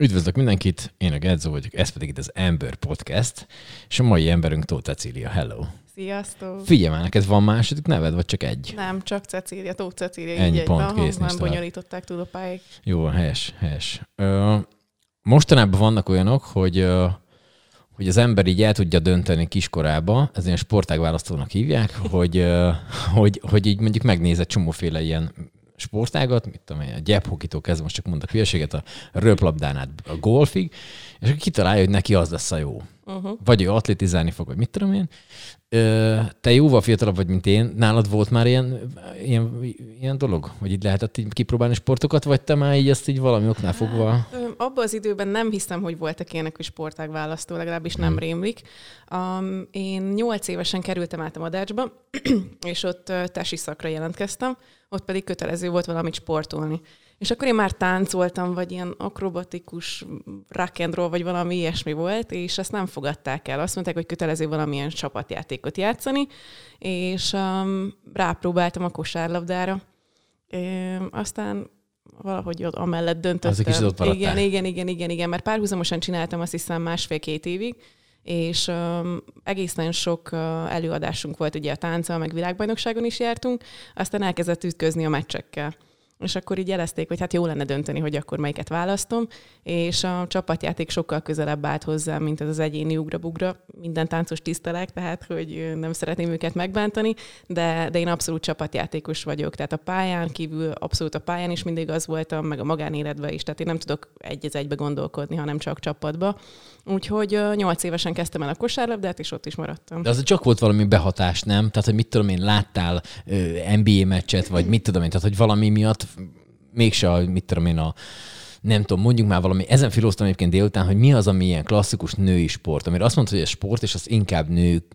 Üdvözlök mindenkit, én a Gedzó vagyok, ez pedig itt az Ember Podcast, és a mai emberünk Tóth Cecília. Hello! Sziasztok! Figyelj már, neked van második neved, vagy csak egy? Nem, csak Cecília, Tóth Cecília. Ennyi így pont, egyben, kész, Nem bonyolították túl a pályáig. Jó, helyes, helyes. Ö, mostanában vannak olyanok, hogy ö, hogy az ember így el tudja dönteni kiskorába, ez ilyen sportágválasztónak hívják, hogy, hogy, hogy így mondjuk megnéz egy csomóféle ilyen sportágat, mit tudom én, a gyepphokitól kezdve, most csak mondok hülyeséget, a röplabdán át a golfig, és akkor kitalálja, hogy neki az lesz a jó. Uh-huh. Vagy ő atlétizálni fog, vagy mit tudom én. Ö, te jóval fiatalabb vagy, mint én. Nálad volt már ilyen, ilyen, ilyen dolog, hogy így lehetett így kipróbálni sportokat, vagy te már így ezt így valami oknál fogva? Abban az időben nem hiszem, hogy voltak ilyenek, hogy sportág választó, legalábbis nem rémlik. Um, én nyolc évesen kerültem át a Madácsba, és ott tesi szakra jelentkeztem, ott pedig kötelező volt valamit sportolni. És akkor én már táncoltam, vagy ilyen akrobatikus rock and roll, vagy valami ilyesmi volt, és ezt nem fogadták el. Azt mondták, hogy kötelező valamilyen csapatjátékot játszani, és um, rápróbáltam a kosárlabdára. É, aztán valahogy ott amellett döntöttem. Az egy kicsit ott maradtál. igen, igen, igen, igen, igen, mert párhuzamosan csináltam azt hiszem másfél-két évig, és um, egészen sok uh, előadásunk volt ugye a tánccal, meg világbajnokságon is jártunk, aztán elkezdett ütközni a meccsekkel. És akkor így jelezték, hogy hát jó lenne dönteni, hogy akkor melyiket választom, és a csapatjáték sokkal közelebb állt hozzám, mint ez az egyéni ugra-bugra. Minden táncos tisztelek, tehát hogy nem szeretném őket megbántani, de, de én abszolút csapatjátékos vagyok. Tehát a pályán kívül, abszolút a pályán is mindig az voltam, meg a magánéletben is, tehát én nem tudok egy az egybe gondolkodni, hanem csak csapatba. Úgyhogy nyolc évesen kezdtem el a kosárlabdát, és ott is maradtam. De az csak volt valami behatás, nem? Tehát, hogy mit tudom én, láttál NBA meccset, vagy mit tudom én, tehát, hogy valami miatt mégse, a, mit tudom én, a nem tudom, mondjuk már valami, ezen filóztam egyébként délután, hogy mi az, ami ilyen klasszikus női sport, amire azt mondta, hogy ez sport, és az inkább nő,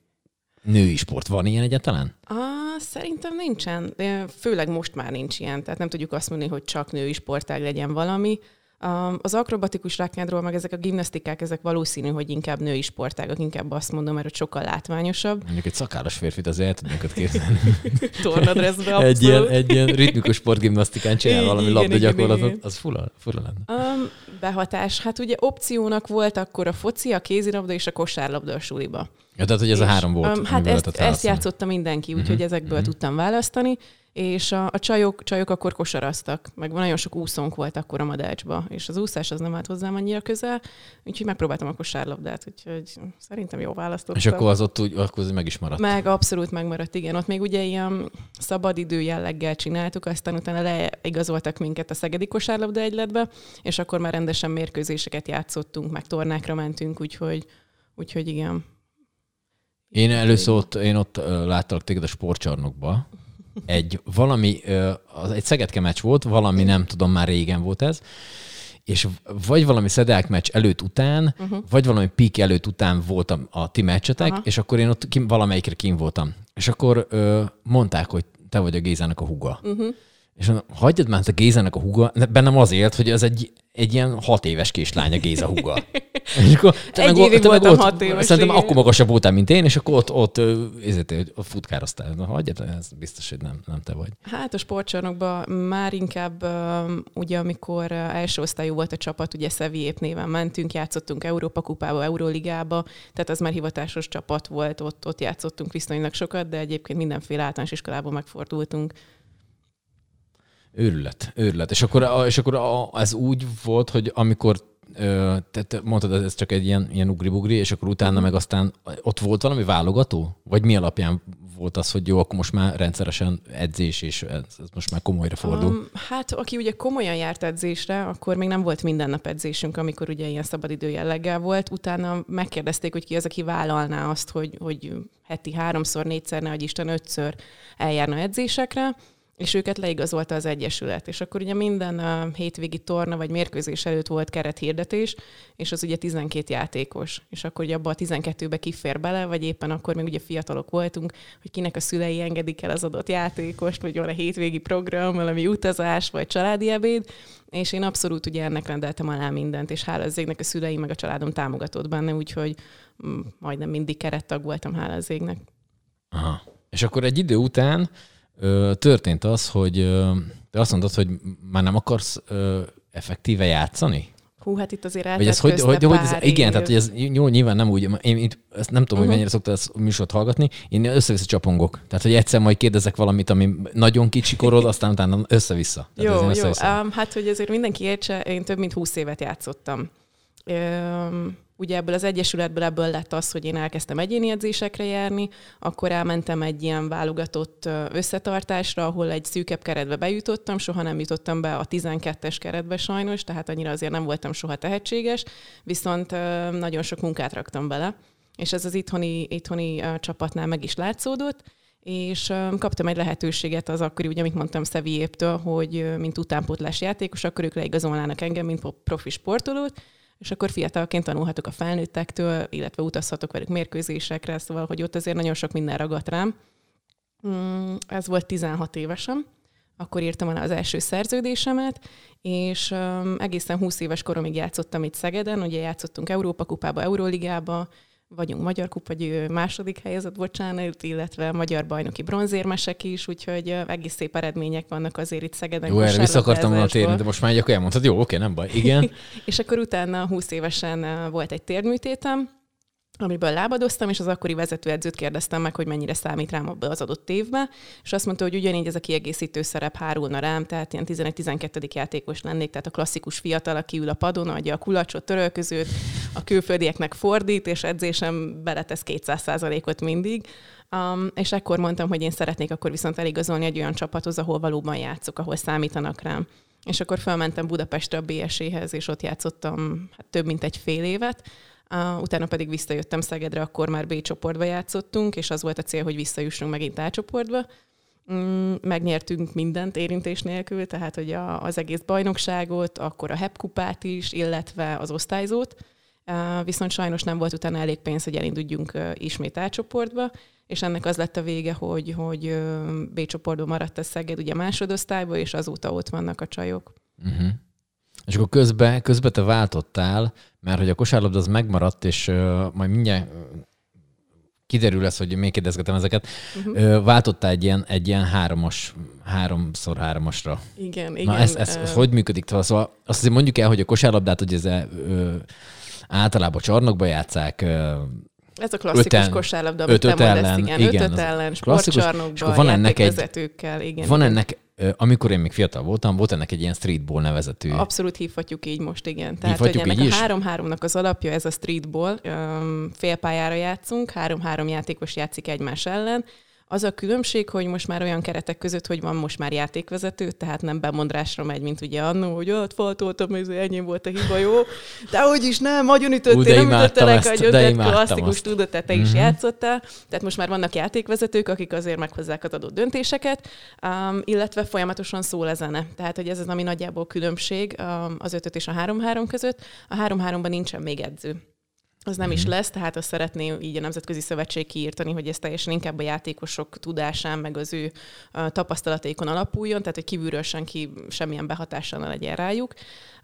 női sport. Van ilyen egyáltalán? Ah, szerintem nincsen. Főleg most már nincs ilyen, tehát nem tudjuk azt mondani, hogy csak női sportág legyen valami. Az akrobatikus rákádról, meg ezek a gimnasztikák, ezek valószínű, hogy inkább női sportágak, inkább azt mondom, mert sokkal látványosabb. Mondjuk egy szakállas férfit azért el tudnék ott képzelni. Tornadreszbe egy, ilyen, egy ilyen ritmikus sportgimnasztikán csinál Igen, valami labda gyakorlatot, az fura, fura lenne. Um, behatás. Hát ugye opciónak volt akkor a foci, a kézilabda és a kosárlabda a suliba. Ja, tehát, hogy ez a És, három volt. Um, hát ezt, ezt játszotta mindenki, úgyhogy Mhm, ezekből mhm. tudtam választani, és a, a csajok, csajok akkor kosaraztak, meg nagyon sok úszónk volt akkor a Madácsba, és az úszás az nem állt hozzám annyira közel, úgyhogy megpróbáltam a kosárlabdát, úgyhogy szerintem jó választottam. És akkor az ott úgy, akkor az meg is maradt. Meg abszolút megmaradt, igen. Ott még ugye ilyen szabadidő jelleggel csináltuk, aztán utána leigazoltak minket a Szegedi kosárlabda egyletbe, és akkor már rendesen mérkőzéseket játszottunk, meg tornákra mentünk, úgyhogy, úgyhogy igen. Én először ott, én ott láttalak téged a sportcsarnokba. Egy valami, az egy Szegedke meccs volt, valami nem tudom, már régen volt ez, és vagy valami szedák meccs előtt után, uh-huh. vagy valami pik előtt után voltam a ti meccsetek, Aha. és akkor én ott kim, valamelyikre kim voltam. És akkor ö, mondták, hogy te vagy a Gézának a huga. Uh-huh. És mondom, hagyjad már, ez a Gézának a huga, Ne- bennem azért, hogy az egy, egy ilyen hat éves kislány a Géza huga. és akkor, Egy évig voltam hat éves, Szerintem igen. akkor magasabb voltál, mint én, és akkor ott, ott, ezért, ott futkároztál. Na, hagyjad, ez biztos, hogy nem, nem te vagy. Hát a sportcsarnokban már inkább, ugye amikor első osztályú volt a csapat, ugye Szeviép néven mentünk, játszottunk Európa kupába, Euróligába, tehát az már hivatásos csapat volt, ott, ott játszottunk viszonylag sokat, de egyébként mindenféle általános iskolában megfordultunk. Őrület, őrület. És akkor, és akkor ez úgy volt, hogy amikor ö, te, te mondtad, ez csak egy ilyen, ilyen ugri-bugri, és akkor utána meg aztán ott volt valami válogató? Vagy mi alapján volt az, hogy jó, akkor most már rendszeresen edzés, és ez, ez most már komolyra fordul? Um, hát aki ugye komolyan járt edzésre, akkor még nem volt minden nap edzésünk, amikor ugye ilyen szabadidő jelleggel volt. Utána megkérdezték, hogy ki az, aki vállalná azt, hogy, hogy heti háromszor, négyszer, ne Isten ötször eljárna edzésekre, és őket leigazolta az Egyesület. És akkor ugye minden uh, hétvégi torna vagy mérkőzés előtt volt kerethirdetés, és az ugye 12 játékos. És akkor ugye abba a 12-be kifér bele, vagy éppen akkor még ugye fiatalok voltunk, hogy kinek a szülei engedik el az adott játékost, vagy van a hétvégi program, valami utazás, vagy családi ebéd, és én abszolút ugye ennek rendeltem alá mindent, és hála az égnek a szüleim meg a családom támogatott benne, úgyhogy mm, majdnem mindig kerettag voltam, hála az égnek. Aha. És akkor egy idő után történt az, hogy te azt mondod, hogy már nem akarsz effektíve játszani? Hú, hát itt azért Vagy ez hogy, hogy, hogy ez, igen, tehát hogy ez jó, nyilván nem úgy, én itt ezt nem tudom, uh-huh. hogy mennyire szoktál ezt műsort hallgatni, én össze-vissza csapongok. Tehát, hogy egyszer majd kérdezek valamit, ami nagyon kicsi korod, aztán utána össze-vissza. Tehát jó, jó. Um, hát, hogy azért mindenki értse, én több mint 20 évet játszottam. Um, ugye ebből az egyesületből ebből lett az, hogy én elkezdtem egyéni edzésekre járni, akkor elmentem egy ilyen válogatott összetartásra, ahol egy szűkebb keretbe bejutottam, soha nem jutottam be a 12-es keretbe sajnos, tehát annyira azért nem voltam soha tehetséges, viszont nagyon sok munkát raktam bele, és ez az itthoni, itthoni csapatnál meg is látszódott, és kaptam egy lehetőséget az akkori, ugye, amit mondtam Szeviéptől, hogy mint utánpótlás játékos, akkor ők leigazolnának engem, mint profi sportolót, és akkor fiatalként tanulhatok a felnőttektől, illetve utazhatok velük mérkőzésekre, szóval, hogy ott azért nagyon sok minden ragadt rám. Mm, ez volt 16 évesem, akkor írtam el az első szerződésemet, és um, egészen 20 éves koromig játszottam itt Szegeden, ugye játszottunk Európa kupába, Euróligába, vagyunk Magyar Kupa második helyezett, bocsánat, illetve Magyar Bajnoki bronzérmesek is, úgyhogy egész szép eredmények vannak azért itt Szegeden. Jó, erre vissza akartam volna térni, de most már akkor elmondtad, jó, oké, nem baj, igen. és akkor utána 20 évesen volt egy térműtétem, amiből lábadoztam, és az akkori vezetőedzőt kérdeztem meg, hogy mennyire számít rám abba az adott évbe, és azt mondta, hogy ugyanígy ez a kiegészítő szerep hárulna rám, tehát ilyen 11-12. játékos lennék, tehát a klasszikus fiatal, aki ül a padon, adja a kulacsot, törölközőt, a külföldieknek fordít, és edzésem beletesz 200%-ot mindig. Um, és ekkor mondtam, hogy én szeretnék akkor viszont eligazolni egy olyan csapathoz, ahol valóban játszok, ahol számítanak rám. És akkor felmentem Budapestre a BSE-hez, és ott játszottam hát, több mint egy fél évet, Uh, utána pedig visszajöttem Szegedre, akkor már B csoportba játszottunk, és az volt a cél, hogy visszajussunk megint A csoportba. Mm, megnyertünk mindent érintés nélkül, tehát hogy a, az egész bajnokságot, akkor a HEP kupát is, illetve az osztályzót. Uh, viszont sajnos nem volt utána elég pénz, hogy elinduljunk uh, ismét A csoportba, és ennek az lett a vége, hogy, hogy B csoportban maradt a Szeged ugye másodosztályba, és azóta ott vannak a csajok. Uh-huh. És akkor közben, közben te váltottál, mert hogy a kosárlabda az megmaradt, és uh, majd mindjárt kiderül lesz, hogy még kérdezgetem ezeket, uh-huh. váltottál egy ilyen, egy ilyen háromos, háromszor háromosra. Igen, igen. Na ez, ez, ez uh... hogy működik? Szóval azt azért mondjuk el, hogy a kosárlabdát hogy ez ö, általában csarnokba játszák, ez a klasszikus öten, kosárlabda, amit öt, öt ellen, igen, igen, öt ellen, sportcsarnokban, van ennek egy, igen. Van ennek amikor én még fiatal voltam, volt ennek egy ilyen streetball nevezetű. Abszolút hívhatjuk így most, igen. Tehát, hogy ennek a három-háromnak az alapja, ez a streetball, félpályára játszunk, három-három játékos játszik egymás ellen, az a különbség, hogy most már olyan keretek között, hogy van most már játékvezető, tehát nem bemondásra megy, mint ugye annó, hogy ott faltoltam, ez ennyi volt a hiba, jó? De hogy is nem, nagyon ütöttél, nem ütöttelek, hogy ötöt klasszikus, tudod, te, is uh-huh. játszottál. Tehát most már vannak játékvezetők, akik azért meghozzák az adott döntéseket, um, illetve folyamatosan szól a zene. Tehát, hogy ez az, ami nagyjából különbség um, az ötöt és a három-három között. A három-háromban nincsen még edző az nem is mhm. lesz, tehát azt szeretné így a Nemzetközi Szövetség kiírtani, hogy ez teljesen inkább a játékosok tudásán, meg az ő tapasztalataikon alapuljon, tehát hogy kívülről senki semmilyen behatással ne legyen rájuk.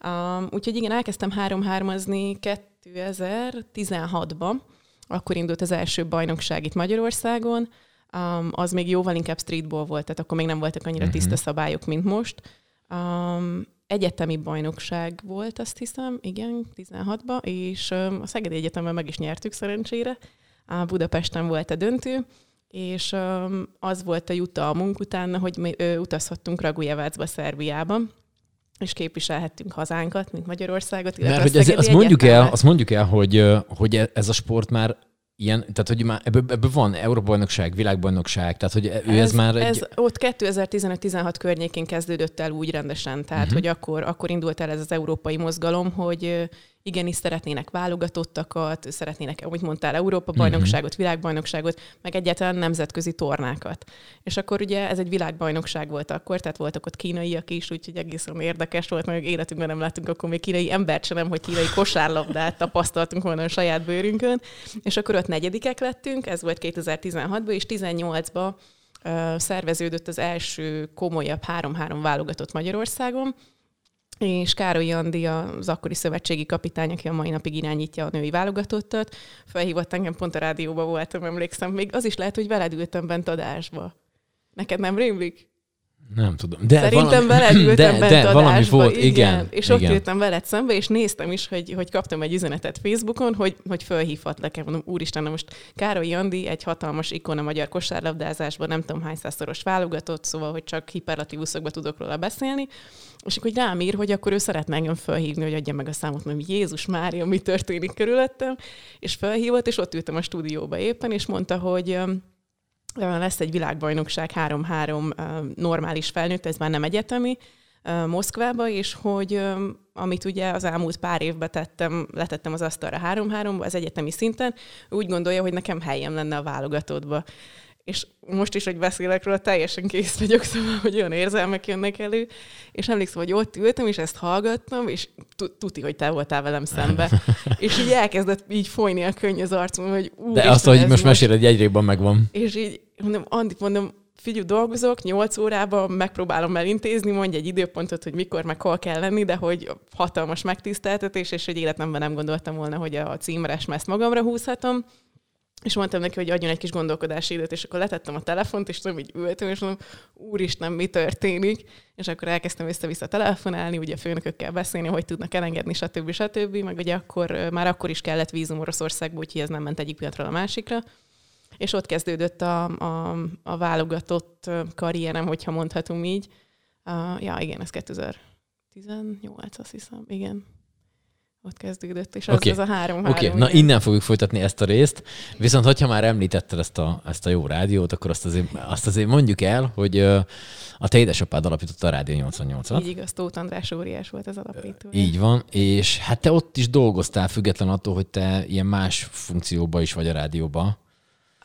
Um, úgyhogy igen, elkezdtem három-hármazni 2016-ban, akkor indult az első bajnokság itt Magyarországon, um, az még jóval inkább streetball volt, tehát akkor még nem voltak annyira mhm. tiszta szabályok, mint most. Um, egyetemi bajnokság volt, azt hiszem, igen, 16-ban, és a Szegedi Egyetemben meg is nyertük szerencsére. A Budapesten volt a döntő, és az volt a jutalmunk utána, hogy mi utazhattunk Ragujevácba, Szerbiába, és képviselhettünk hazánkat, mint Magyarországot. Mert hogy ez, azt, mondjuk el, azt mondjuk el, hogy, hogy e- ez a sport már ilyen, tehát hogy már ebből, ebből van Európa-bajnokság, világbajnokság, tehát hogy ő ez, ez már egy... Ez ott 2015-16 környékén kezdődött el úgy rendesen, tehát uh-huh. hogy akkor, akkor indult el ez az európai mozgalom, hogy igenis szeretnének válogatottakat, szeretnének, amit mondtál, Európa-bajnokságot, uh-huh. világbajnokságot, meg egyáltalán nemzetközi tornákat. És akkor ugye ez egy világbajnokság volt akkor, tehát voltak ott kínaiak is, úgyhogy egészen érdekes volt, mert életünkben nem láttunk akkor még kínai embert sem, hogy kínai kosárlabdát tapasztaltunk volna a saját bőrünkön. És akkor ott negyedikek lettünk, ez volt 2016-ban, és 18-ban szerveződött az első komolyabb 3-3 válogatott Magyarországon, és Károly Andi az akkori szövetségi kapitány, aki a mai napig irányítja a női válogatottat, felhívott engem, pont a rádióba voltam, emlékszem, még az is lehet, hogy veled ültem bent adásba. Neked nem rémlik? Nem tudom. De Szerintem valami, veled ültem de, de valami volt, igen. igen és igen. ott ültem veled szembe, és néztem is, hogy, hogy kaptam egy üzenetet Facebookon, hogy, hogy fölhívhatlak-e. Mondom, úristen, na most Károly Jandi egy hatalmas ikon a magyar kosárlabdázásban, nem tudom hány százszoros válogatott, szóval, hogy csak hiperlatívuszokban tudok róla beszélni. És akkor rám ír, hogy akkor ő szeretne engem felhívni, hogy adja meg a számot, mondom, Jézus Mária, mi történik körülöttem. És felhívott, és ott ültem a stúdióba éppen, és mondta, hogy lesz egy világbajnokság 3-3 normális felnőtt, ez már nem egyetemi, Moszkvába, és hogy amit ugye az elmúlt pár évben tettem, letettem az asztalra 3-3-ba, az egyetemi szinten, úgy gondolja, hogy nekem helyem lenne a válogatottba. És most is, hogy beszélek róla, teljesen kész vagyok, szóval, hogy olyan érzelmek jönnek elő. És emlékszem, hogy ott ültem, és ezt hallgattam, és tuti, hogy te voltál velem szembe. és így elkezdett így folyni a könny az arcom, hogy ú, De azt, hogy most, most meséled, egy egyrékben megvan. És így mondom, Andi, mondom, figyelj, dolgozok, 8 órában megpróbálom elintézni, mondja egy időpontot, hogy mikor meg hol kell lenni, de hogy hatalmas megtiszteltetés, és hogy életemben nem gondoltam volna, hogy a címres ezt magamra húzhatom. És mondtam neki, hogy adjon egy kis gondolkodási időt, és akkor letettem a telefont, és tudom, így ültem, és mondom, úristen, mi történik? És akkor elkezdtem össze-vissza telefonálni, ugye főnökökkel beszélni, hogy tudnak elengedni, stb. stb. Meg ugye akkor, már akkor is kellett vízum Oroszországba, úgyhogy ez nem ment egyik pillanatról a másikra. És ott kezdődött a, a, a válogatott karrierem, hogyha mondhatunk így. Uh, ja, igen, ez 2018, azt hiszem, igen ott kezdődött, és az, okay. az a három Oké, okay. na innen fogjuk folytatni ezt a részt. Viszont, hogyha már említetted ezt a, ezt a jó rádiót, akkor azt azért, azt azért mondjuk el, hogy a te édesapád alapította a Rádió 88-at. Így igaz, Tóth András óriás volt az alapító. Így van, és hát te ott is dolgoztál, független attól, hogy te ilyen más funkcióba is vagy a rádióban.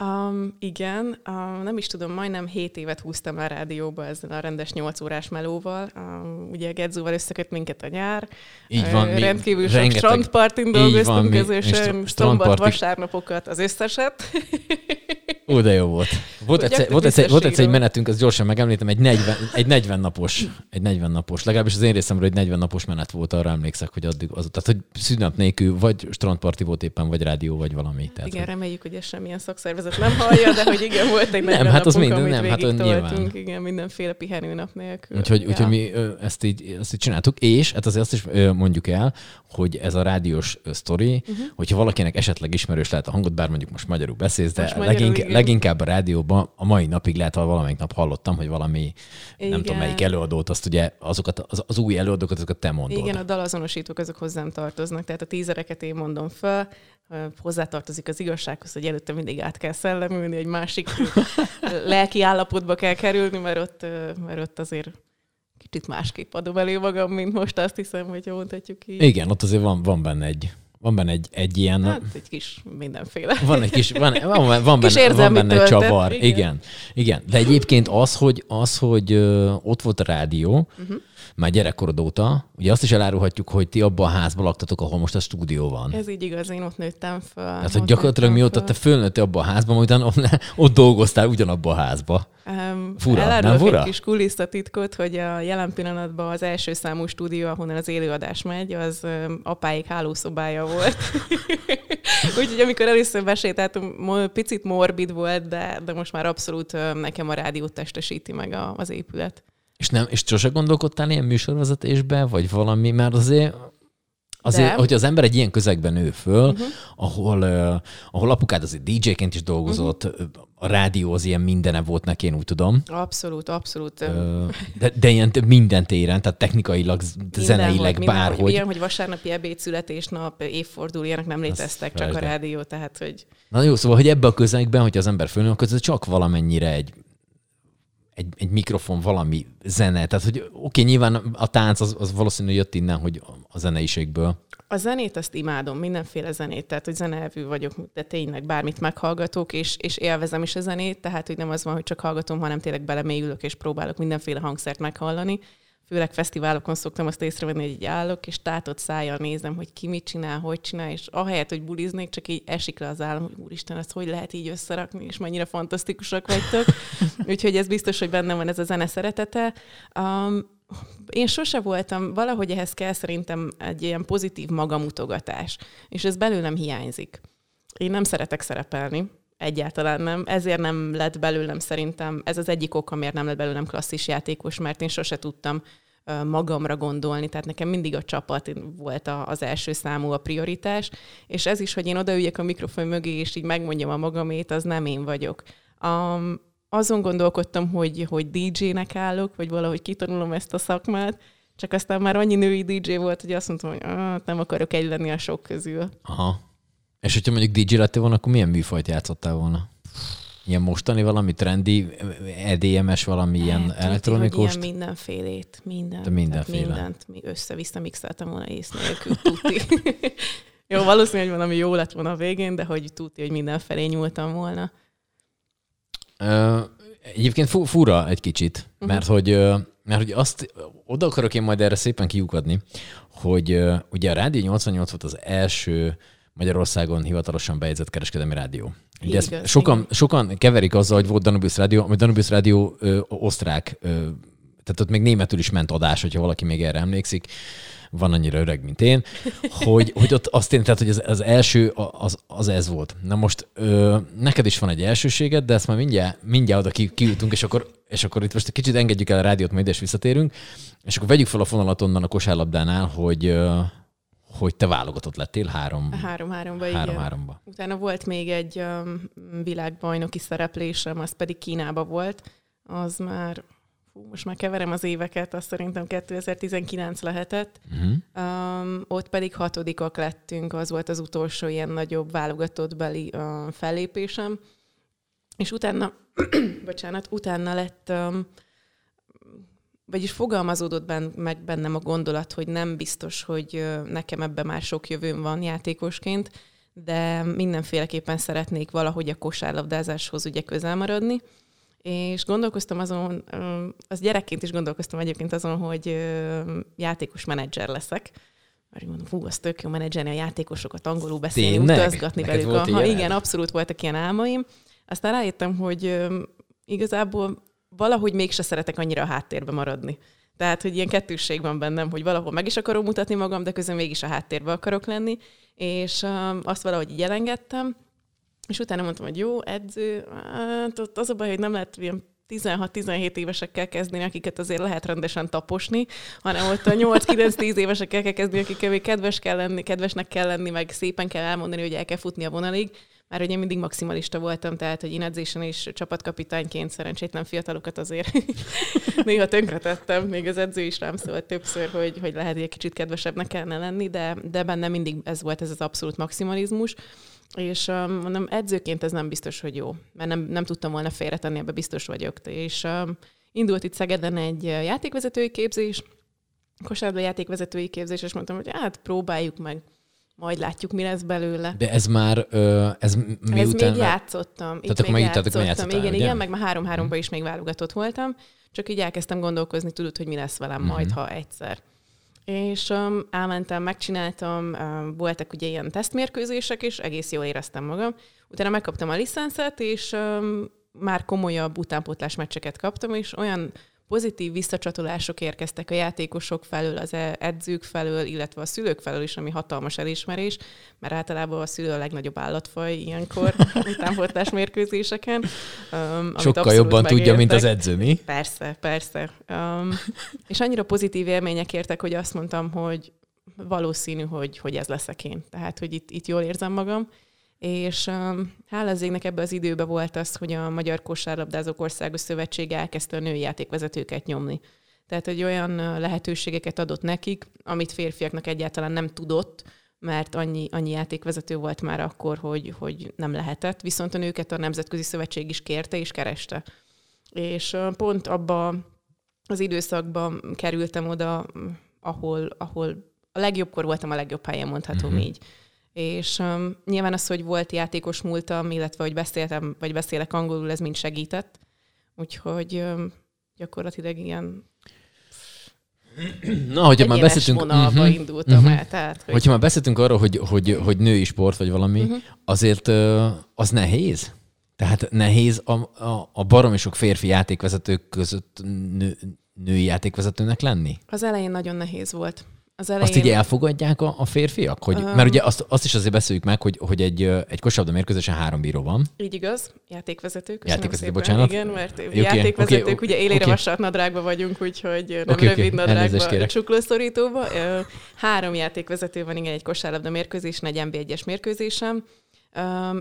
Um, igen, um, nem is tudom, majdnem 7 évet húztam a rádióba ezzel a rendes 8 órás melóval. Um, ugye Gedzóval összeköt minket a nyár. Így van. Uh, rendkívül sok strandpartin dolgoztunk közösen, szombat, vasárnapokat, az összeset. Ó, de jó volt. Volt egyszer, volt, egyszer, volt egyszer egy menetünk, azt gyorsan megemlítem, egy 40, egy 40 napos, egy 40 napos, legalábbis az én részemről egy 40 napos menet volt, arra emlékszek, hogy addig az, tehát hogy szünnap nélkül vagy strandparti volt éppen, vagy rádió, vagy valami. Tehát, igen, hogy... reméljük, hogy ez semmilyen szakszervezet nem hallja, de hogy igen, volt egy 40 nem, hát az napunk, minden, nem, hát nyilván. igen, mindenféle pihenőnap nélkül. Úgyhogy, ja. úgyhogy mi ezt így, ezt így csináltuk, és hát azért azt is mondjuk el, hogy ez a rádiós sztori, uh-huh. hogyha valakinek esetleg ismerős lehet a hangot, bár mondjuk most magyarul beszélsz, de most leginkább, leginkább a rádióban a mai napig lehet, ha valamelyik nap hallottam, hogy valami, igen. nem tudom melyik előadót, azt ugye azokat, az, az új előadókat, azokat te mondod. Igen, a dalazonosítók azok hozzám tartoznak, tehát a tízereket én mondom fel, hozzátartozik az igazsághoz, hogy előtte mindig át kell szellemülni, egy másik lelki állapotba kell kerülni, mert ott, mert ott azért kicsit másképp adom elő magam, mint most azt hiszem, hogy mondhatjuk így. Igen, ott azért van, van benne egy, van benne egy, egy ilyen... Hát egy kis mindenféle. Van egy kis, van, van, van kis benne, van benne egy csavar. Igen. igen. igen. De egyébként az, hogy, az, hogy ott volt a rádió, uh-huh már gyerekkorod óta. Ugye azt is elárulhatjuk, hogy ti abban a házban laktatok, ahol most a stúdió van. Ez így igaz, én ott nőttem fel. Tehát, hogy gyakorlatilag mióta te fölnőttél abban a házban, utána ott dolgoztál ugyanabban a házba. Um, fura, nem fura? egy kis kulisszatitkot, hogy a jelen pillanatban az első számú stúdió, ahonnan az élőadás megy, az apáik hálószobája volt. Úgyhogy amikor először besétáltunk, picit morbid volt, de, de most már abszolút nekem a rádiót testesíti meg a, az épület. És, nem, és sose gondolkodtál ilyen műsorvezetésbe, vagy valami, mert azért Azért, De. hogy az ember egy ilyen közegben nő föl, uh-huh. ahol, uh, ahol apukád azért DJ-ként is dolgozott, uh-huh. a rádió az ilyen mindene volt neki, én úgy tudom. Abszolút, abszolút. Uh, de, de ilyen minden téren, tehát technikailag, minden zeneileg, volt, bárhogy. Minden, ilyen, hogy vasárnapi ebéd, születésnap, évfordul, ilyenek nem léteztek, csak a rádió, tehát hogy... Na jó, szóval, hogy ebbe a közegben, hogy az ember fölnő, akkor ez csak valamennyire egy egy, egy mikrofon, valami zene. Tehát, hogy oké, okay, nyilván a tánc az, az valószínűleg jött innen, hogy a zeneiségből. A zenét azt imádom, mindenféle zenét, tehát hogy zenelvű vagyok, de tényleg bármit meghallgatok, és, és élvezem is a zenét, tehát hogy nem az van, hogy csak hallgatom, hanem tényleg belemélyülök, és próbálok mindenféle hangszert meghallani főleg fesztiválokon szoktam azt észrevenni, hogy így állok, és tátott szájjal nézem, hogy ki mit csinál, hogy csinál, és ahelyett, hogy buliznék, csak így esik le az állam, hogy úristen, ezt hogy lehet így összerakni, és mennyire fantasztikusak vagytok. Úgyhogy ez biztos, hogy bennem van ez a zene szeretete. Um, én sose voltam, valahogy ehhez kell szerintem egy ilyen pozitív magamutogatás, és ez belőlem hiányzik. Én nem szeretek szerepelni, Egyáltalán nem. Ezért nem lett belőlem szerintem, ez az egyik ok, miért nem lett belőlem klasszis játékos, mert én sose tudtam magamra gondolni, tehát nekem mindig a csapat volt az első számú a prioritás, és ez is, hogy én odaüljek a mikrofon mögé, és így megmondjam a magamét, az nem én vagyok. Um, azon gondolkodtam, hogy, hogy DJ-nek állok, vagy valahogy kitanulom ezt a szakmát, csak aztán már annyi női DJ volt, hogy azt mondtam, hogy ah, nem akarok egy lenni a sok közül. Aha. És hogyha mondjuk DJ lettél volna, akkor milyen műfajt játszottál volna? Ilyen mostani valami trendi, EDMS, valami ilyen hát, elektronikus? Ilyen mindenfélét, mindent. De mindenféle. mindent össze-vissza mixeltem volna ész nélkül, tuti. jó, valószínűleg hogy valami jó lett volna a végén, de hogy tuti, hogy mindenfelé nyúltam volna. Ö, egyébként fura egy kicsit, uh-huh. mert hogy mert hogy azt oda akarok én majd erre szépen kiukadni, hogy ugye a Rádió 88 volt az első Magyarországon hivatalosan bejegyzett kereskedelmi rádió. Ugye ezt sokan, sokan keverik azzal, hogy volt Danubius Rádió, ami Danubius Rádió ö, osztrák, ö, tehát ott még németül is ment adás, hogyha valaki még erre emlékszik van annyira öreg, mint én, hogy, hogy ott azt én, tehát, hogy az, az első az, az ez volt. Na most ö, neked is van egy elsőséged, de ezt már mindjárt, mindjárt oda ki, kijutunk, és akkor, és akkor itt most egy kicsit engedjük el a rádiót, majd is visszatérünk, és akkor vegyük fel a fonalat onnan a kosárlabdánál, hogy ö, hogy te válogatott lettél három, három-háromba. Három, igen. háromba. Utána volt még egy um, világbajnoki szereplésem, az pedig Kínába volt. Az már fú, most már keverem az éveket, azt szerintem 2019 lehetett. Uh-huh. Um, ott pedig hatodikak lettünk, az volt az utolsó ilyen nagyobb válogatott beli uh, fellépésem. És utána, bocsánat, utána lett, um, vagyis fogalmazódott ben, meg bennem a gondolat, hogy nem biztos, hogy nekem ebben már sok jövőm van játékosként, de mindenféleképpen szeretnék valahogy a kosárlabdázáshoz ugye közel maradni és gondolkoztam azon, az gyerekként is gondolkoztam egyébként azon, hogy játékos menedzser leszek. Mert mondom, hú, az tök jó menedzserni a játékosokat, angolul beszélni, Tényleg? utazgatni Neked velük. Aha, igen, abszolút voltak ilyen álmaim. Aztán rájöttem, hogy igazából valahogy mégse szeretek annyira a háttérbe maradni. Tehát, hogy ilyen kettősség van bennem, hogy valahol meg is akarom mutatni magam, de közben mégis a háttérbe akarok lenni, és um, azt valahogy így elengedtem, és utána mondtam, hogy jó, edző, hát ott az a baj, hogy nem lehet ilyen 16-17 évesekkel kezdeni, akiket azért lehet rendesen taposni, hanem ott a 8-9-10 évesekkel kell kezdeni, akikkel még kedves kell lenni, kedvesnek kell lenni, meg szépen kell elmondani, hogy el kell futni a vonalig. Már ugye mindig maximalista voltam, tehát hogy én edzésen is csapatkapitányként szerencsétlen fiatalokat azért néha tönkretettem, még az edző is rám szólt többször, hogy, hogy lehet, hogy egy kicsit kedvesebbnek kellene lenni, de, de benne mindig ez volt ez az abszolút maximalizmus. És um, mondom, edzőként ez nem biztos, hogy jó, mert nem, nem tudtam volna félretenni, ebbe biztos vagyok. És um, indult itt Szegeden egy játékvezetői képzés, kosárlabda játékvezetői képzés, és mondtam, hogy hát próbáljuk meg, majd látjuk, mi lesz belőle. De ez már, ö, ez miután... Ez még játszottam. Tehát itt még játszottam. Játszottál, igen, ugye? igen, meg már három-háromba hmm. is még válogatott voltam, csak így elkezdtem gondolkozni, tudod, hogy mi lesz velem hmm. majd, ha egyszer. És um, elmentem, megcsináltam, um, voltak ugye ilyen tesztmérkőzések, és egész jól éreztem magam. Utána megkaptam a licenszet, és um, már komolyabb utánpótlás meccseket kaptam, és olyan pozitív visszacsatolások érkeztek a játékosok felől, az e- edzők felől, illetve a szülők felől is, ami hatalmas elismerés, mert általában a szülő a legnagyobb állatfaj ilyenkor utánpótlás mérkőzéseken. Um, Sokkal jobban megértek. tudja, mint az edző, mi? Persze, persze. Um, és annyira pozitív élmények értek, hogy azt mondtam, hogy valószínű, hogy, hogy ez leszek én. Tehát, hogy itt, itt jól érzem magam, és um, hála az égnek ebbe az időbe volt az, hogy a Magyar Kosárlabdázók Országos Szövetség elkezdte a női játékvezetőket nyomni. Tehát, hogy olyan lehetőségeket adott nekik, amit férfiaknak egyáltalán nem tudott, mert annyi, annyi játékvezető volt már akkor, hogy, hogy nem lehetett. Viszont a nőket a Nemzetközi Szövetség is kérte és kereste. És pont abba az időszakban kerültem oda, ahol, ahol a legjobbkor voltam a legjobb helyen, mondhatom mm-hmm. így és um, nyilván az, hogy volt játékos múltam, illetve hogy beszéltem, vagy beszélek angolul, ez mind segített. Úgyhogy um, gyakorlatilag ilyen Na, hogyha már beszéltünk... uh-huh, indultam uh-huh. el, tehát... Hogy... Hogyha már beszéltünk arról, hogy, hogy, hogy női sport vagy valami, uh-huh. azért uh, az nehéz? Tehát nehéz a, a, a baromi sok férfi játékvezetők között nő, női játékvezetőnek lenni? Az elején nagyon nehéz volt Az elején... Azt így elfogadják a, a férfiak? Hogy, um, mert ugye azt, azt is azért beszéljük meg, hogy, hogy egy, egy kosabda mérkőzésen három bíró van. Így igaz, játékvezetők. Játékvezető, szépen. bocsánat. Igen, mert okay, játékvezetők, okay, ugye élére okay. vasart nadrágba vagyunk, úgyhogy nem okay, rövid okay. nadrágba, csuklószorítóba. Három játékvezető van, igen, egy kosárlabda mérkőzésen, egy NB1-es mérkőzésen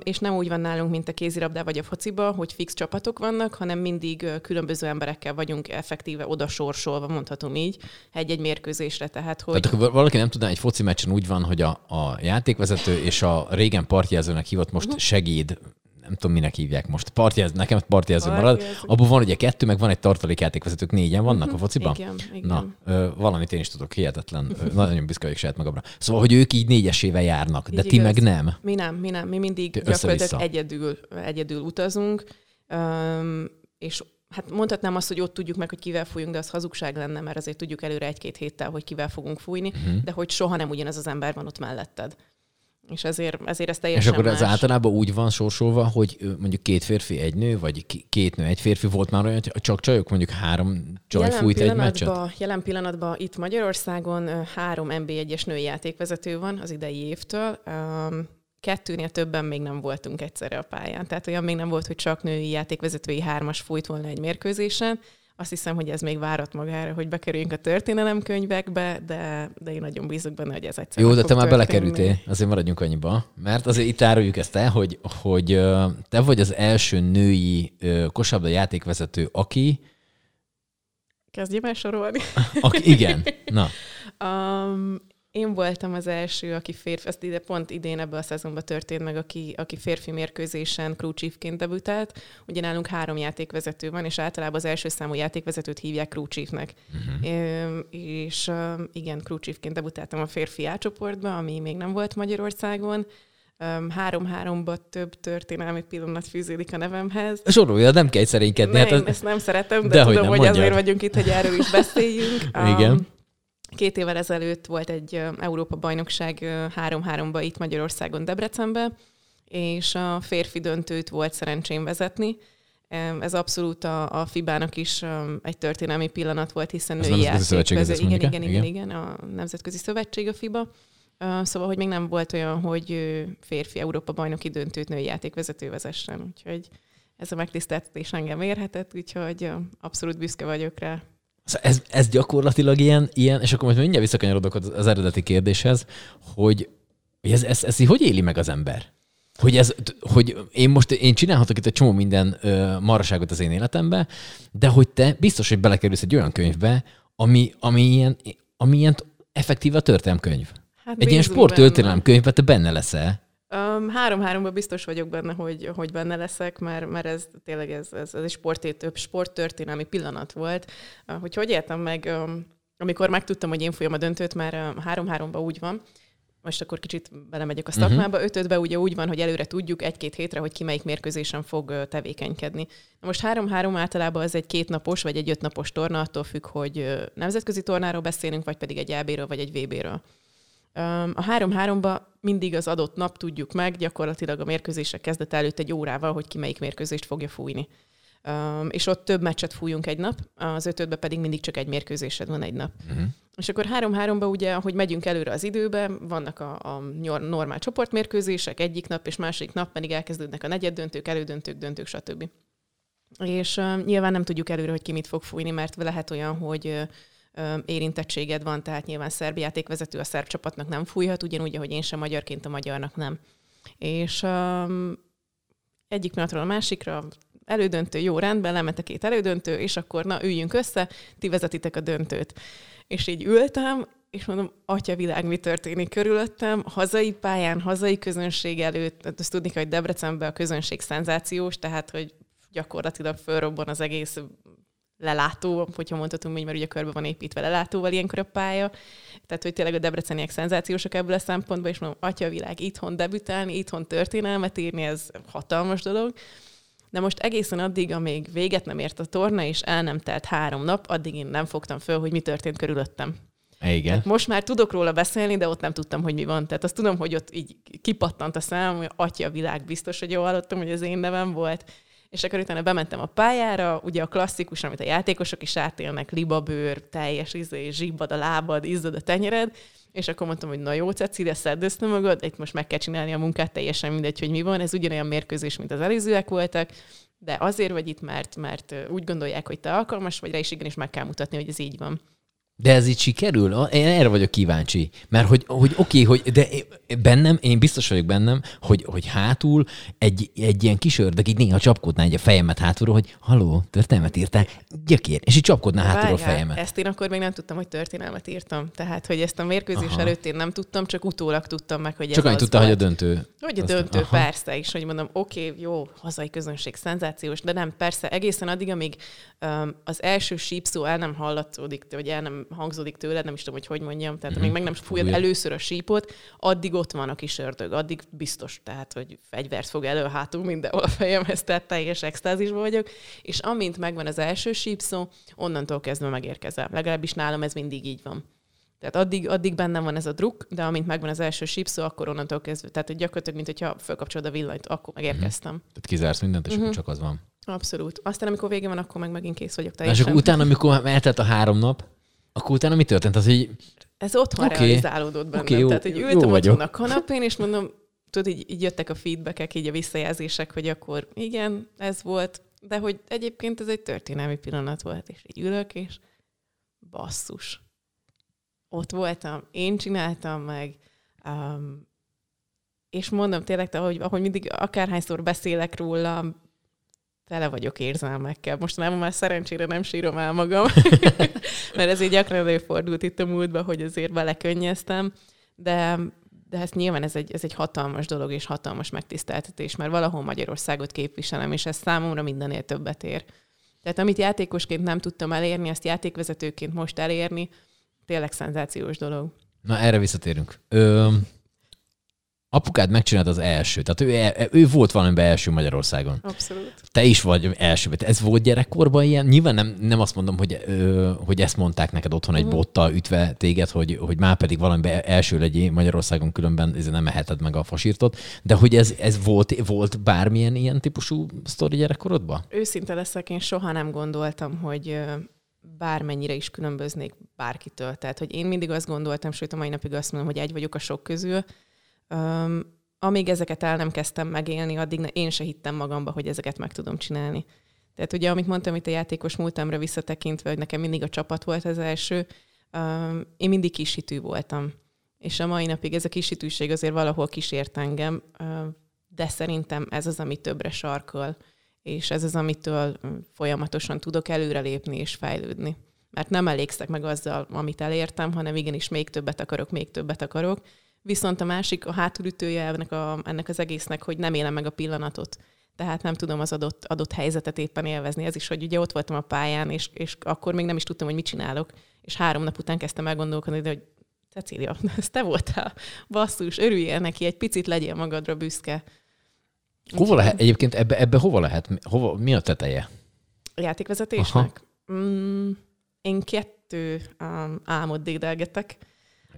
és nem úgy van nálunk, mint a kézirabdá vagy a fociba, hogy fix csapatok vannak, hanem mindig különböző emberekkel vagyunk effektíve oda sorsolva, mondhatom így, egy-egy mérkőzésre. Tehát, hogy... Tehát akkor valaki nem tudná, egy foci meccsen úgy van, hogy a, a játékvezető és a régen partjelzőnek hívott most uh-huh. segéd nem tudom, minek hívják most. Partjez, nekem partjelző marad. Abban van ugye kettő, meg van egy tartalékjátékvezetők, négyen vannak a fociban? Igen, igen. Na, ö, valamit én is tudok, hihetetlen. nagyon büszke vagyok saját magamra. Szóval, hogy ők így négyesével járnak, de így ti igaz. meg nem. Mi nem, mi nem. Mi mindig gyakorlatilag egyedül, egyedül utazunk, um, és hát mondhatnám azt, hogy ott tudjuk meg, hogy kivel fújunk, de az hazugság lenne, mert azért tudjuk előre egy-két héttel, hogy kivel fogunk fújni, uh-huh. de hogy soha nem ugyanaz az ember van ott melletted. És ezért, ezért ez teljesen És akkor más. ez általában úgy van sorsolva, hogy mondjuk két férfi, egy nő, vagy két nő, egy férfi volt már olyan, hogy csak csajok, mondjuk három csaj jelen fújt egy meccset? Jelen pillanatban itt Magyarországon három NB1-es női játékvezető van az idei évtől. Kettőnél többen még nem voltunk egyszerre a pályán. Tehát olyan még nem volt, hogy csak női játékvezetői hármas fújt volna egy mérkőzésen azt hiszem, hogy ez még várat magára, hogy bekerüljünk a történelemkönyvekbe, de, de én nagyon bízok benne, hogy ez egyszer Jó, de te már belekerültél, azért maradjunk annyiba. Mert azért itt áruljuk ezt el, hogy, hogy te vagy az első női kosabda játékvezető, aki... Kezdjem el sorolni. Aki, igen, na. Um, én voltam az első, aki férfi, ezt ide pont idén ebben a szezonban történt meg, aki, aki férfi mérkőzésen chiefként debütált. Ugye nálunk három játékvezető van, és általában az első számú játékvezetőt hívják chiefnek. Uh-huh. És igen, chiefként debütáltam a férfi A csoportba, ami még nem volt Magyarországon. Három-háromba több történelmi pillanat fűződik a nevemhez. Sorolja, nem kell szerénykedni. Ne, hát az... ezt nem szeretem, de, de tudom, hogy, hogy azért vagyunk itt, hogy erről is beszéljünk. igen. Um, Két évvel ezelőtt volt egy Európa-bajnokság 3-3-ba itt Magyarországon, Debrecenbe, és a férfi döntőt volt szerencsém vezetni. Ez abszolút a, a FIBA-nak is egy történelmi pillanat volt, hiszen női játék. Igen, igen, igen, igen, igen, a Nemzetközi Szövetség a FIBA. Szóval, hogy még nem volt olyan, hogy férfi Európa-bajnoki döntőt női játékvezető vezessen. Úgyhogy ez a megtiszteltetés engem érhetett, úgyhogy abszolút büszke vagyok rá. Szóval ez, ez gyakorlatilag ilyen, ilyen, és akkor most mindjárt visszakanyarodok az eredeti kérdéshez, hogy ez, ez, ez, ez hogy éli meg az ember? Hogy, ez, hogy én most én csinálhatok itt egy csomó minden ö, maraságot az én életembe, de hogy te biztos, hogy belekerülsz egy olyan könyvbe, ami, ami ilyen, ami ilyen effektíve a történelmkönyv. Hát egy ilyen sporttörténelem könyvben te benne leszel. Um, három-háromban biztos vagyok benne, hogy, hogy benne leszek, mert, mert ez tényleg ez, ez, ez egy sport, sporttörténelmi pillanat volt. Uh, hogy hogy értem meg, um, amikor megtudtam, hogy én folyam a döntőt, mert három-háromban úgy van, most akkor kicsit belemegyek a mhm. szakmába. Uh-huh. Ötödbe ugye úgy van, hogy előre tudjuk egy-két hétre, hogy ki melyik mérkőzésen fog tevékenykedni. Na most három-három általában az egy kétnapos vagy egy ötnapos torna, attól függ, hogy nemzetközi tornáról beszélünk, vagy pedig egy AB-ről vagy egy VB-ről. A három-háromba mindig az adott nap tudjuk meg, gyakorlatilag a mérkőzések kezdet előtt egy órával, hogy ki melyik mérkőzést fogja fújni. Um, és ott több meccset fújunk egy nap, az ötödbe pedig mindig csak egy mérkőzésed van egy nap. Uh-huh. És akkor három-háromba ugye, ahogy megyünk előre az időbe, vannak a, a normál csoportmérkőzések egyik nap, és másik nap pedig elkezdődnek a negyed döntők, elődöntők, döntők, stb. És uh, nyilván nem tudjuk előre, hogy ki mit fog fújni, mert lehet olyan, hogy uh, érintettséged van, tehát nyilván szerb játékvezető a szerb csapatnak nem fújhat, ugyanúgy, ahogy én sem magyarként a magyarnak nem. És um, egyik pillanatról a másikra elődöntő, jó, rendben, lement a két elődöntő, és akkor na, üljünk össze, ti vezetitek a döntőt. És így ültem, és mondom, atya világ, mi történik körülöttem, hazai pályán, hazai közönség előtt, azt tudni hogy Debrecenben a közönség szenzációs, tehát, hogy gyakorlatilag fölrobban az egész lelátó, hogyha mondhatunk, hogy mert ugye körbe van építve lelátóval ilyenkor a pálya. Tehát, hogy tényleg a debreceniek szenzációsak ebből a szempontból, és mondom, atya világ, itthon debütálni, itthon történelmet írni, ez hatalmas dolog. De most egészen addig, amíg véget nem ért a torna, és el nem telt három nap, addig én nem fogtam föl, hogy mi történt körülöttem. Igen. Tehát most már tudok róla beszélni, de ott nem tudtam, hogy mi van. Tehát azt tudom, hogy ott így kipattant a szám, hogy atya világ biztos, hogy jól hallottam, hogy az én nevem volt és akkor utána bementem a pályára, ugye a klasszikus, amit a játékosok is átélnek, libabőr, teljes izé, zsibbad a lábad, izzad a tenyered, és akkor mondtam, hogy na jó, Cecilia, szedd össze magad, itt most meg kell csinálni a munkát, teljesen mindegy, hogy mi van. Ez ugyanolyan mérkőzés, mint az előzőek voltak, de azért vagy itt, mert, mert úgy gondolják, hogy te alkalmas vagy rá, és igenis meg kell mutatni, hogy ez így van. De ez így sikerül? Én erre vagyok kíváncsi. Mert hogy, hogy oké, okay, hogy de bennem, én biztos vagyok bennem, hogy, hogy hátul egy, egy ilyen kis ördög így néha csapkodná egy a fejemet hátulról, hogy haló, történelmet írtál, gyökér, és így csapkodná Várjál, hátulról a fejemet. Ezt én akkor még nem tudtam, hogy történelmet írtam. Tehát, hogy ezt a mérkőzés Aha. előtt én nem tudtam, csak utólag tudtam meg, hogy Csak annyit tudta, hogy a döntő. Hogy a döntő, Aha. persze, és hogy mondom, oké, okay, jó, hazai közönség, szenzációs, de nem, persze, egészen addig, amíg um, az első sípszó el nem hallatszódik, vagy el nem hangzódik tőle, nem is tudom, hogy hogy mondjam, tehát mm-hmm. még meg nem fújod először a sípot, addig ott van a kis ördög, addig biztos, tehát, hogy fegyvert fog elő hátul mindenhol a fejemhez, tehát teljes extázisban vagyok, és amint megvan az első sípszó, onnantól kezdve megérkezel. Legalábbis nálam ez mindig így van. Tehát addig, addig bennem van ez a druk, de amint megvan az első sípszó, akkor onnantól kezdve. Tehát hogy gyakorlatilag, mint hogyha felkapcsolod a villanyt, akkor megérkeztem. Mm-hmm. Tehát kizársz mindent, és mm-hmm. csak az van. Abszolút. Aztán, amikor vége van, akkor meg megint kész vagyok teljesen. És akkor utána, amikor eltelt a három nap, akkor utána mi történt? Az, hogy... Ez otthon okay. realizálódott bennem. Okay, jó, Tehát, hogy ültem otthon a kanapén, és mondom, tudod, így, így jöttek a feedbackek, így a visszajelzések, hogy akkor igen, ez volt, de hogy egyébként ez egy történelmi pillanat volt, és így ülök, és basszus. Ott voltam, én csináltam meg, um, és mondom tényleg, ahogy, ahogy mindig akárhányszor beszélek róla, tele vagyok érzelmekkel. Most nem, már szerencsére nem sírom el magam, mert ez így gyakran előfordult itt a múltban, hogy azért belekönnyeztem, de, de ezt nyilván ez egy, ez egy hatalmas dolog és hatalmas megtiszteltetés, mert valahol Magyarországot képviselem, és ez számomra mindennél többet ér. Tehát amit játékosként nem tudtam elérni, azt játékvezetőként most elérni, tényleg szenzációs dolog. Na, erre visszatérünk. Ö, Apukád megcsinált az első, tehát ő, ő volt valamiben első Magyarországon. Abszolút. Te is vagy első. Ez volt gyerekkorban ilyen? Nyilván nem, nem azt mondom, hogy, ö, hogy ezt mondták neked otthon egy uh-huh. bottal ütve téged, hogy, hogy már pedig valamiben első legyél Magyarországon, különben ez nem eheted meg a fasírtot, de hogy ez, ez volt, volt bármilyen ilyen típusú sztori gyerekkorodban? Őszinte leszek, én soha nem gondoltam, hogy bármennyire is különböznék bárkitől. Tehát, hogy én mindig azt gondoltam, sőt a mai napig azt mondom, hogy egy vagyok a sok közül, Um, amíg ezeket el nem kezdtem megélni, addig én se hittem magamba, hogy ezeket meg tudom csinálni. Tehát ugye, amit mondtam itt a játékos múltamra visszatekintve, hogy nekem mindig a csapat volt az első, um, én mindig kisítő voltam. És a mai napig ez a kisítőség azért valahol kísért engem, uh, de szerintem ez az, ami többre sarkol, és ez az, amitől folyamatosan tudok előrelépni és fejlődni. Mert nem elégszek meg azzal, amit elértem, hanem igenis még többet akarok, még többet akarok, Viszont a másik, a hátulütője ennek, a, ennek az egésznek, hogy nem élem meg a pillanatot. Tehát nem tudom az adott, adott helyzetet éppen élvezni. Ez is, hogy ugye ott voltam a pályán, és, és akkor még nem is tudtam, hogy mit csinálok. És három nap után kezdtem elgondolkodni, hogy Cecília, ez te voltál. Basszus, örüljél neki, egy picit legyél magadra büszke. Hova lehet, egyébként ebbe, ebbe hova lehet, hova, mi a teteje? A játékvezetésnek? Mm, én kettő um, álmot dédelgetek.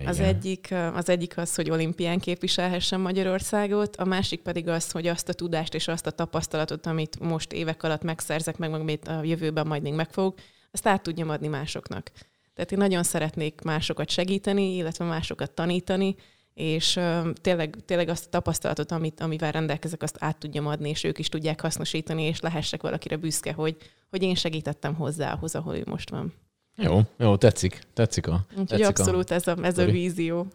Az egyik, az egyik az, hogy olimpián képviselhessen Magyarországot, a másik pedig az, hogy azt a tudást és azt a tapasztalatot, amit most évek alatt megszerzek, meg amit a jövőben majd még megfog, azt át tudjam adni másoknak. Tehát én nagyon szeretnék másokat segíteni, illetve másokat tanítani, és tényleg, tényleg azt a tapasztalatot, amit, amivel rendelkezek, azt át tudjam adni, és ők is tudják hasznosítani, és lehessek valakire büszke, hogy, hogy én segítettem hozzá ahhoz, ahol ő most van. Jó, jó, tetszik. Tetszik a Úgyhogy tetszik abszolút a, ez, a, ez a vízió.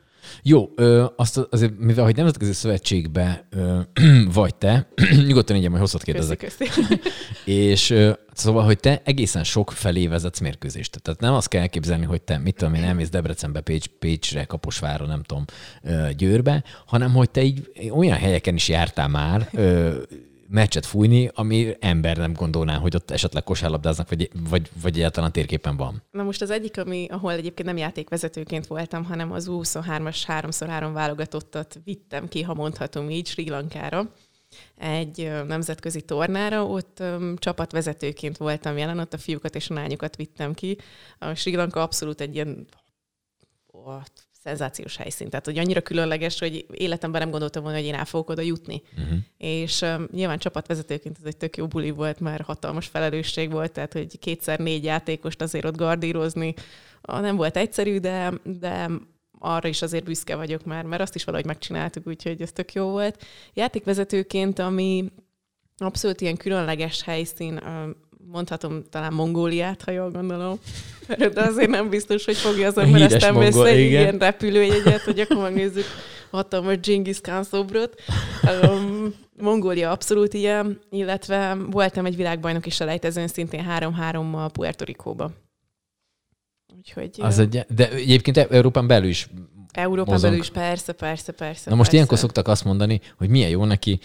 Jó, ö, azt azért, mivel hogy nemzetközi szövetségbe ö, vagy te, nyugodtan így majd hosszat kérdezek. Köszi, köszi. és ö, szóval, hogy te egészen sok felé vezetsz mérkőzést. Tehát nem azt kell elképzelni, hogy te, mit tudom én, elmész Debrecenbe, Pécs, Pécsre, Kaposvára, nem tudom, ö, Győrbe, hanem hogy te így olyan helyeken is jártál már, ö, meccset fújni, ami ember nem gondolná, hogy ott esetleg kosárlabdáznak, vagy, vagy, vagy egyáltalán térképen van. Na most az egyik, ami, ahol egyébként nem játékvezetőként voltam, hanem az U23-as 3x3 válogatottat vittem ki, ha mondhatom így, Sri Lankára egy nemzetközi tornára, ott um, csapatvezetőként voltam jelen, ott a fiúkat és a lányokat vittem ki. A Sri Lanka abszolút egy ilyen szenzációs helyszín. Tehát, hogy annyira különleges, hogy életemben nem gondoltam volna, hogy én el fogok oda jutni. Uh-huh. És um, nyilván csapatvezetőként ez egy tök jó buli volt, mert hatalmas felelősség volt, tehát, hogy kétszer négy játékost azért ott gardírozni, nem volt egyszerű, de, de arra is azért büszke vagyok már, mert azt is valahogy megcsináltuk, úgyhogy ez tök jó volt. Játékvezetőként, ami abszolút ilyen különleges helyszín, mondhatom talán Mongóliát, ha jól gondolom. De azért nem biztos, hogy fogja az ember ezt emlékszni egy ilyen repülőjegyet, hogy akkor megnézzük hatalmas Genghis Khan szobrot. Um, Mongólia abszolút ilyen, illetve voltam egy világbajnok is a lejtezőn szintén 3-3-mal Puerto Rico-ba. Úgyhogy, az egy, de egyébként Európán belül is Európán belül is persze, persze, persze. Na most persze. ilyenkor szoktak azt mondani, hogy milyen jó neki,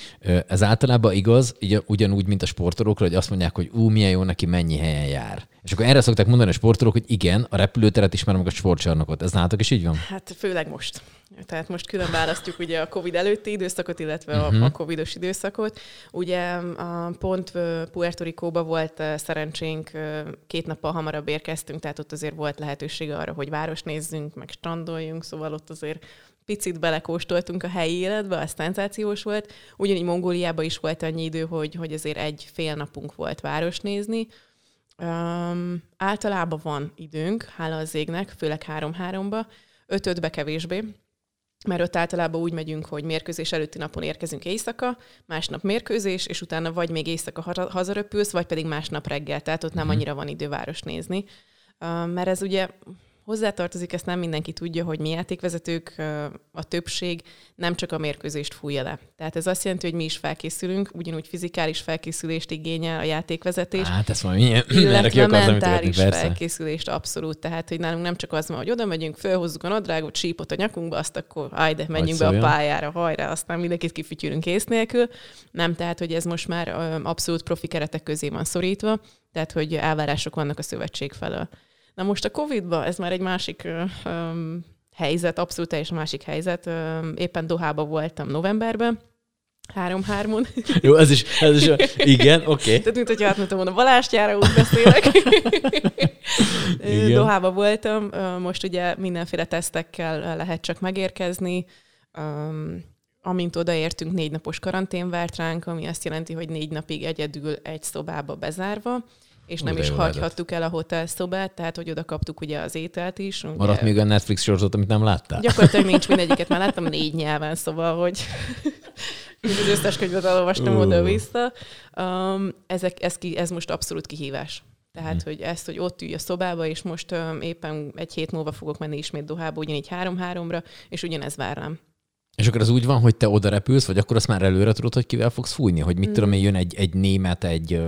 ez általában igaz, ugyanúgy, mint a sportolókra, hogy azt mondják, hogy ú, milyen jó neki, mennyi helyen jár. És akkor erre szokták mondani a sportolók, hogy igen, a repülőteret ismerem meg a sportcsarnokot. Ez nálatok is így van? Hát főleg most. Tehát most külön választjuk ugye a COVID előtti időszakot, illetve uh-huh. a, mhm. a COVID-os időszakot. Ugye a pont Puerto Rico-ba volt szerencsénk, két nappal hamarabb érkeztünk, tehát ott azért volt lehetőség arra, hogy város nézzünk, meg strandoljunk, szóval ott azért picit belekóstoltunk a helyi életbe, az szenzációs volt. Ugyanígy Mongóliában is volt annyi idő, hogy, hogy azért egy fél napunk volt város nézni. Um, általában van időnk, hála az égnek, főleg három-háromba, öt-ötbe kevésbé, mert ott általában úgy megyünk, hogy mérkőzés előtti napon érkezünk éjszaka, másnap mérkőzés, és utána vagy még éjszaka hazaröpülsz, vagy pedig másnap reggel, tehát ott nem mhm. annyira van idő város nézni. Uh, mert ez ugye hozzátartozik, ezt nem mindenki tudja, hogy mi játékvezetők, a többség nem csak a mérkőzést fújja le. Tehát ez azt jelenti, hogy mi is felkészülünk, ugyanúgy fizikális felkészülést igényel a játékvezetés. Hát ez van, milyen, illetve mentális felkészülést abszolút. Tehát, hogy nálunk nem csak az van, hogy oda megyünk, fölhozzuk a nadrágot, csípot a nyakunkba, azt akkor ajde, menjünk be a pályára, hajrá, aztán mindenkit kifütyülünk ész nélkül. Nem, tehát, hogy ez most már abszolút profi keretek közé van szorítva, tehát, hogy elvárások vannak a szövetség felől. Na most a Covid-ban ez már egy másik um, helyzet, abszolút teljesen másik helyzet. Um, éppen Dohába voltam novemberben, három-hármon. Jó, ez is, ez is, igen, oké. Okay. Tehát, mint hogyha átmondtam volna Balástyára, úgy beszélek. Dohába voltam, most ugye mindenféle tesztekkel lehet csak megérkezni. Um, amint odaértünk, négy napos karantén várt ránk, ami azt jelenti, hogy négy napig egyedül egy szobába bezárva és nem is hagyhattuk el a hotelszobát, tehát hogy oda kaptuk ugye az ételt is. Ugye... Maradt még a Netflix sorozatot, amit nem láttál? Gyakorlatilag nincs mindegyiket, már láttam négy nyelven, szóval, hogy az összes könyvet elolvastam uh. oda-vissza. Um, ezek, ez, ki, ez most abszolút kihívás. Tehát, hmm. hogy ezt, hogy ott ülj a szobába, és most um, éppen egy hét múlva fogok menni ismét Dohába, ugyanígy három-háromra, és ugyanez vár rám. És akkor az úgy van, hogy te oda repülsz, vagy akkor azt már előre tudod, hogy kivel fogsz fújni? Hogy mit mm. tudom én, jön egy, egy német, egy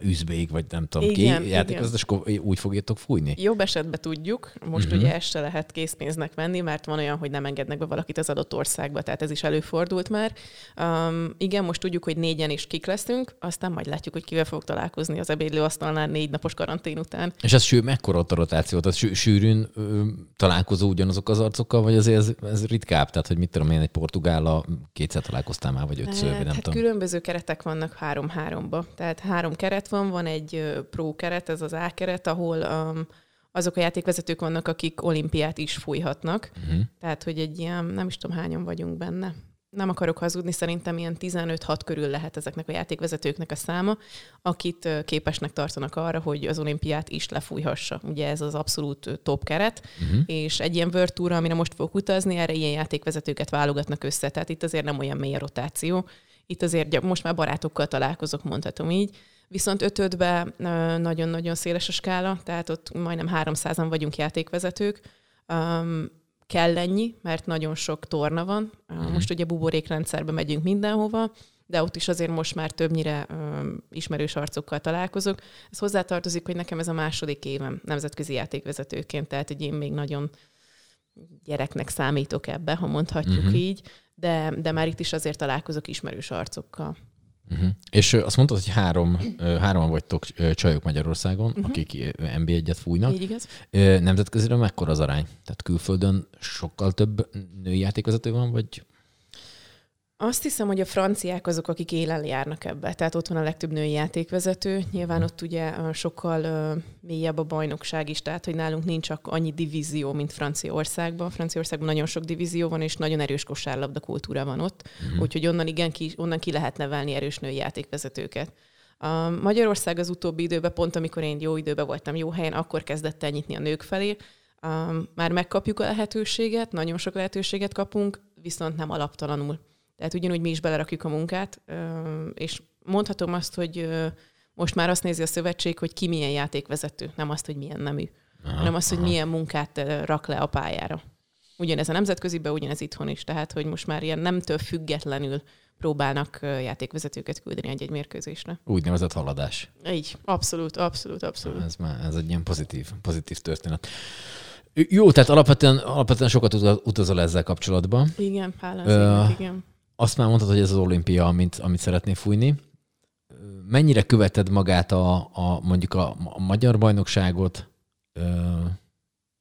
üzbék, vagy nem tudom igen, ki játékozott, és akkor úgy fogjátok fújni? Jobb esetben tudjuk. Most uh-huh. ugye ezt se lehet készpénznek venni, mert van olyan, hogy nem engednek be valakit az adott országba, tehát ez is előfordult már. Um, igen, most tudjuk, hogy négyen is kik leszünk, aztán majd látjuk, hogy kivel fogok találkozni az ebédlőasztalnál négy napos karantén után. És ez sű, mekkora a rotáció? Tehát sűrűn ö, találkozó ugyanazok az arcokkal, vagy azért ez, ez ritkább? Tehát, hogy mit tudom én, egy portugála kétszer találkoztál már, vagy ötször, hát, nem hát tudom. különböző keretek vannak három-háromba. Tehát három keret van, van egy pro keret, ez az A keret, ahol um, azok a játékvezetők vannak, akik olimpiát is fújhatnak. Uh-huh. Tehát, hogy egy ilyen, nem is tudom hányan vagyunk benne. Nem akarok hazudni, szerintem ilyen 15-6 körül lehet ezeknek a játékvezetőknek a száma, akit képesnek tartanak arra, hogy az olimpiát is lefújhassa. Ugye ez az abszolút top keret, uh-huh. és egy ilyen World Tour, amire most fogok utazni, erre ilyen játékvezetőket válogatnak össze, tehát itt azért nem olyan mély a rotáció. Itt azért most már barátokkal találkozok, mondhatom így, Viszont ötödben nagyon-nagyon széles a skála, tehát ott majdnem 300-an vagyunk játékvezetők. Um, kell ennyi, mert nagyon sok torna van. Uh, most ugye buborékrendszerbe megyünk mindenhova, de ott is azért most már többnyire um, ismerős arcokkal találkozok. Ez hozzátartozik, hogy nekem ez a második évem nemzetközi játékvezetőként, tehát hogy én még nagyon gyereknek számítok ebbe, ha mondhatjuk uh-huh. így, de, de már itt is azért találkozok ismerős arcokkal. Uh-huh. És azt mondtad, hogy három, hárman vagytok csajok Magyarországon, uh-huh. akik NB1-et fújnak. Így igaz. Nemzetközire mekkora az arány? Tehát külföldön sokkal több női játékvezető van, vagy Azt hiszem, hogy a franciák azok, akik élen járnak ebbe. Tehát ott van a legtöbb női játékvezető. Nyilván ott ugye sokkal uh, mélyebb a bajnokság is, tehát hogy nálunk nincs csak annyi divízió, mint Franciaországban. Franciaországban nagyon sok divízió van, és nagyon erős kosárlabda kultúra van ott. Mm. Úgyhogy onnan igen, ki, onnan ki lehet nevelni erős női játékvezetőket. A Magyarország az utóbbi időben, pont amikor én jó időben voltam, jó helyen, akkor kezdett el nyitni a nők felé. Um, már megkapjuk a lehetőséget, nagyon sok lehetőséget kapunk, viszont nem alaptalanul. Tehát ugyanúgy mi is belerakjuk a munkát, és mondhatom azt, hogy most már azt nézi a szövetség, hogy ki milyen játékvezető, nem azt, hogy milyen nemű, aha, hanem azt, hogy aha. milyen munkát rak le a pályára. Ugyanez a nemzetköziben, ugyanez itthon is. Tehát, hogy most már ilyen nemtől függetlenül próbálnak játékvezetőket küldeni egy-egy mérkőzésre. Úgynevezett haladás. Így, abszolút, abszolút, abszolút. Ez, már, ez egy ilyen pozitív, pozitív történet. Jó, tehát alapvetően, alapvetően sokat utazol ezzel kapcsolatban. Igen, uh, igen. Azt már mondtad, hogy ez az olimpia, amit, amit szeretnél fújni. Mennyire követed magát a, a mondjuk a, a magyar bajnokságot, ö,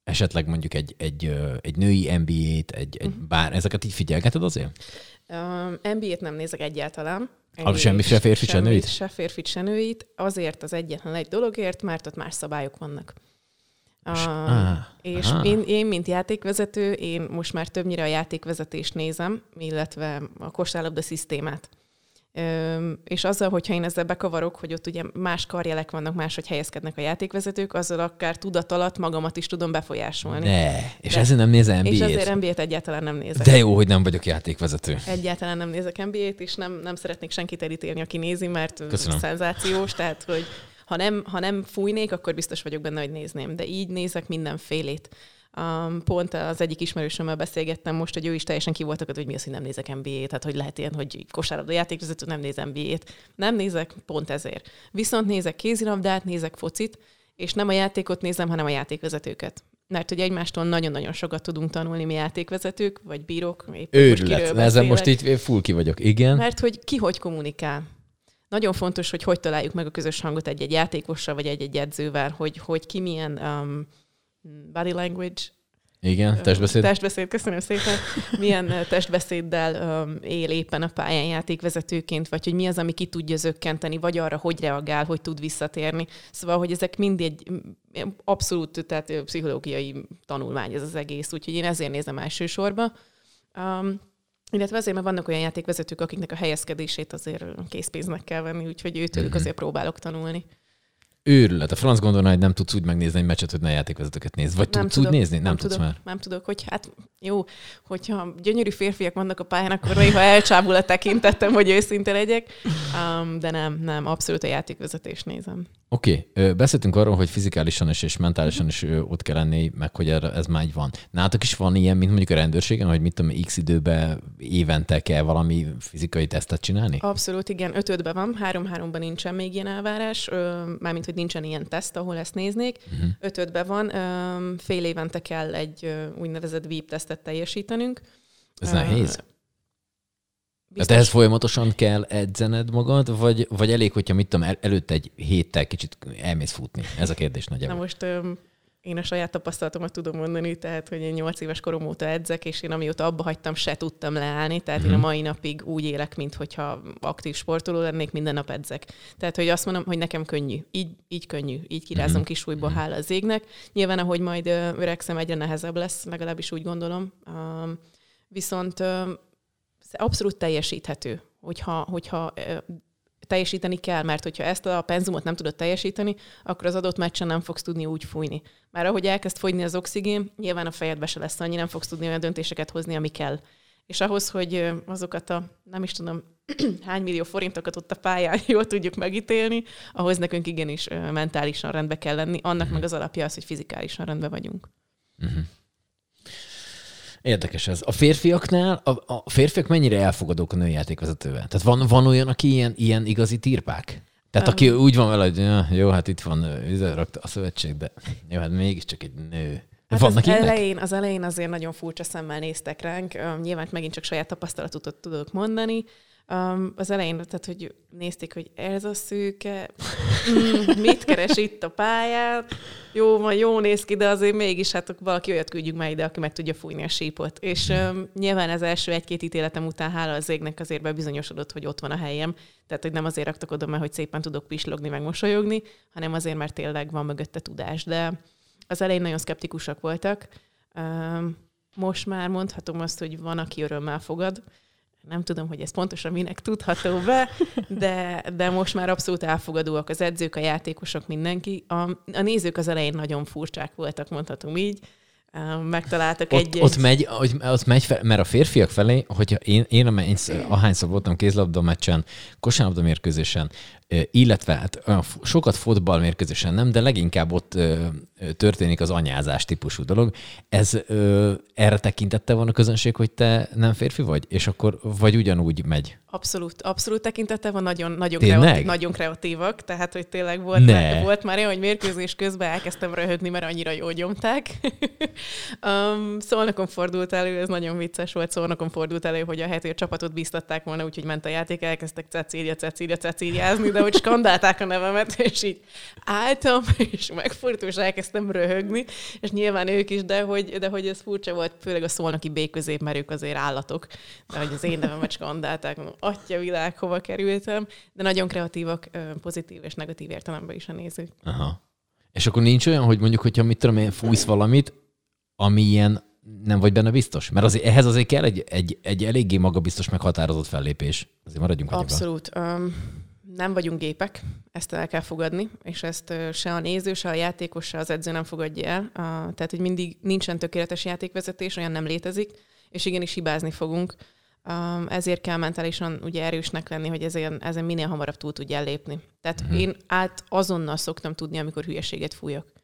esetleg mondjuk egy, egy, egy női NBA-t, egy, egy uh-huh. bár, ezeket így figyelgeted azért? Um, NBA-t nem nézek egyáltalán. Ah, semmi se férfi, se nőit? Se férfi, se nőit. Azért az egyetlen egy dologért, mert ott más szabályok vannak. Ah, és. Én, én, mint játékvezető, én most már többnyire a játékvezetést nézem, illetve a kosárlabda szisztémát. Üm, és azzal, hogyha én ezzel bekavarok, hogy ott ugye más karjelek vannak, máshogy helyezkednek a játékvezetők, azzal akár tudat alatt magamat is tudom befolyásolni. Ne, és De, ezért nem nézem NBA-t. És ezért NBA-t egyáltalán nem nézek. De jó, hogy nem vagyok játékvezető. Egyáltalán nem nézek NBA-t, és nem, nem szeretnék senkit elítélni, aki nézi, mert Köszönöm. szenzációs, tehát hogy ha nem, ha nem fújnék, akkor biztos vagyok benne, hogy nézném. De így nézek mindenfélét. Um, pont az egyik ismerősömmel beszélgettem most, hogy ő is teljesen ki volt hogy mi az, hogy nem nézek NBA-t, tehát hogy lehet ilyen, hogy kosárlabda játékvezető nem néz NBA-t. Nem nézek, pont ezért. Viszont nézek kézilabdát, nézek focit, és nem a játékot nézem, hanem a játékvezetőket. Mert hogy egymástól nagyon-nagyon sokat tudunk tanulni mi játékvezetők, vagy bírók. Őrület, most ezen most itt full ki vagyok, igen. Mert hogy ki hogy kommunikál nagyon fontos, hogy hogy találjuk meg a közös hangot egy-egy játékossal, vagy egy-egy edzővel, hogy, hogy ki milyen um, body language, igen, testbeszéd. Testbeszéd, köszönöm szépen. Milyen példával um, él éppen a pályán játékvezetőként, vagy hogy mi az, ami ki tudja zökkenteni, vagy arra, hogy reagál, hogy tud visszatérni. Szóval, hogy ezek mind egy abszolút tehát pszichológiai tanulmány ez az egész, úgyhogy én ezért nézem elsősorban. Um, illetve azért, mert vannak olyan játékvezetők, akiknek a helyezkedését azért készpénznek kell venni, úgyhogy őtőlük uh-huh. azért próbálok tanulni. Őrület. A franc gondolna, hogy nem tudsz úgy megnézni egy meccset, hogy ne játékvezetőket néz. Vagy nem tudsz tudok, úgy nézni? Nem, nem tudsz tudok, már. Nem tudok, hogy hát jó, hogyha gyönyörű férfiak vannak a pályán, akkor néha elcsábul a tekintettem, hogy őszinte legyek. Um, de nem, nem, abszolút a játékvezetést nézem. Oké, okay. beszéltünk arról, hogy fizikálisan is és mentálisan is ott kell lenni, meg hogy ez már így van. Nálatok is van ilyen, mint mondjuk a rendőrségen, hogy mit tudom, x időben évente kell valami fizikai tesztet csinálni? Abszolút, igen. Ötödben van, három-háromban nincsen még ilyen elvárás, mármint, hogy nincsen ilyen teszt, ahol ezt néznék. Uh-huh. Ötödben van, fél évente kell egy úgynevezett VIP tesztet teljesítenünk. Ez nehéz? Biztos. Tehát ehhez folyamatosan kell edzened magad, vagy, vagy elég, hogyha mit tudom, el, előtte egy héttel kicsit elmész futni? Ez a kérdés nagyjából. Na most én a saját tapasztalatomat tudom mondani, tehát, hogy én 8 éves korom óta edzek, és én amióta abba hagytam, se tudtam leállni, tehát hmm. én a mhm. mai napig úgy élek, mintha aktív sportoló lennék, minden nap edzek. Tehát, hogy azt mondom, hogy nekem könnyű. Így, így könnyű. Így kirázom hmm. kis újból, hála az égnek. Nyilván, ahogy majd öregszem, egyre nehezebb lesz, legalábbis úgy gondolom. Um, viszont um, abszolút teljesíthető, hogyha, hogyha teljesíteni kell, mert hogyha ezt a penzumot nem tudod teljesíteni, akkor az adott meccsen nem fogsz tudni úgy fújni. Már ahogy elkezd fogyni az oxigén, nyilván a fejedbe se lesz annyi, nem fogsz tudni olyan döntéseket hozni, ami kell. És ahhoz, hogy azokat a, nem is tudom, hány millió forintokat ott a pályán jól tudjuk megítélni, ahhoz nekünk igenis mentálisan rendbe kell lenni. Annak uh-huh. meg az alapja az, hogy fizikálisan rendben vagyunk. Uh-huh. Érdekes ez. A férfiaknál, a, a férfiak mennyire elfogadók a női játékvezetővel? Tehát van, van olyan, aki ilyen, ilyen igazi tirpák? Tehát aki úgy van vele, hogy ja, jó, hát itt van, rakta a szövetség, de jó, hát mégiscsak egy nő. Hát Vannak az elején, az elején azért nagyon furcsa szemmel néztek ránk. Nyilván megint csak saját tapasztalatot tudok mondani. Um, az elején, tehát, hogy nézték, hogy ez a szőke, mm, mit keres itt a pályán, jó, van, jó néz ki, de azért mégis hát valaki olyat küldjük már ide, aki meg tudja fújni a sípot. És um, nyilván az első egy-két ítéletem után hála az égnek azért bebizonyosodott, hogy ott van a helyem. Tehát, hogy nem azért raktak oda, mert hogy szépen tudok pislogni, meg mosolyogni, hanem azért, mert tényleg van mögötte tudás. De az elején nagyon szkeptikusak voltak. Um, most már mondhatom azt, hogy van, aki örömmel fogad, nem tudom, hogy ez pontosan minek tudható be, de, de most már abszolút elfogadóak az edzők, a játékosok, mindenki. A, a nézők az elején nagyon furcsák voltak, mondhatom így. Megtaláltak ott, egy, ott, megy, ott megy fel, mert a férfiak felé, hogyha én, én ahányszor voltam kézlabda meccsen, kosárlabda mérkőzésen, illetve hát sokat fotballmérkőzésen nem, de leginkább ott történik az anyázás típusú dolog. Ez erre tekintette van a közönség, hogy te nem férfi vagy? És akkor vagy ugyanúgy megy? Abszolút, abszolút tekintete van, nagyon, nagyon, kreatív, nagyon kreatívak, tehát hogy tényleg volt, ne. már, volt már olyan, hogy mérkőzés közben elkezdtem röhögni, mert annyira jól gyomták. um, szolnokon fordult elő, ez nagyon vicces volt, szolnokon fordult elő, hogy a heti csapatot bíztatták volna, úgyhogy ment a játék, elkezdtek Cecília, Cecília, Cecíliázni, de hogy skandálták a nevemet, és így álltam, és megfordult, és elkezdtem röhögni, és nyilván ők is, de hogy, de hogy ez furcsa volt, főleg a szolnoki béközép, mert ők azért állatok, de hogy az én nevemet skandálták, atya világ, hova kerültem, de nagyon kreatívak, pozitív és negatív értelemben is a nézők. Aha. És akkor nincs olyan, hogy mondjuk, hogyha mit tudom én, fújsz valamit, ami ilyen nem vagy benne biztos? Mert azért, ehhez azért kell egy, egy, egy eléggé magabiztos, meghatározott fellépés. Azért maradjunk Abszolút. Um, nem vagyunk gépek, ezt el kell fogadni, és ezt se a néző, se a játékos, se az edző nem fogadja el. Uh, tehát, hogy mindig nincsen tökéletes játékvezetés, olyan nem létezik, és igenis hibázni fogunk. Um, ezért kell mentálisan ugye erősnek lenni, hogy ezen, ezen minél hamarabb túl tudjál lépni. Tehát uh-huh. én át azonnal szoktam tudni, amikor hülyeséget fújok.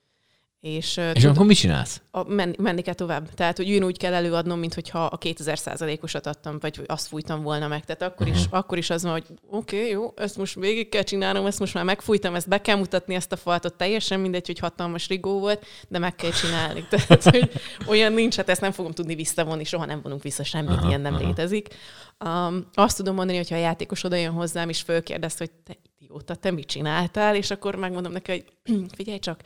És, és tud, akkor mit csinálsz? A, men, menni kell tovább. Tehát, hogy úgy kell előadnom, mint hogyha a 2000 százalékosat adtam, vagy azt fújtam volna meg. Tehát akkor, uh-huh. is, akkor is az van, hogy oké, okay, jó, ezt most végig kell csinálnom, ezt most már megfújtam, ezt be kell mutatni, ezt a faltot. Teljesen mindegy, hogy hatalmas rigó volt, de meg kell csinálni. Tehát, hogy olyan nincs, hát ezt nem fogom tudni visszavonni, soha nem vonunk vissza semmit, uh-huh, ilyen nem uh-huh. létezik. Um, azt tudom mondani, hogy ha a játékos oda jön hozzám, és fölkérdez, hogy te idióta, te mit csináltál, és akkor megmondom neki, hogy figyelj csak,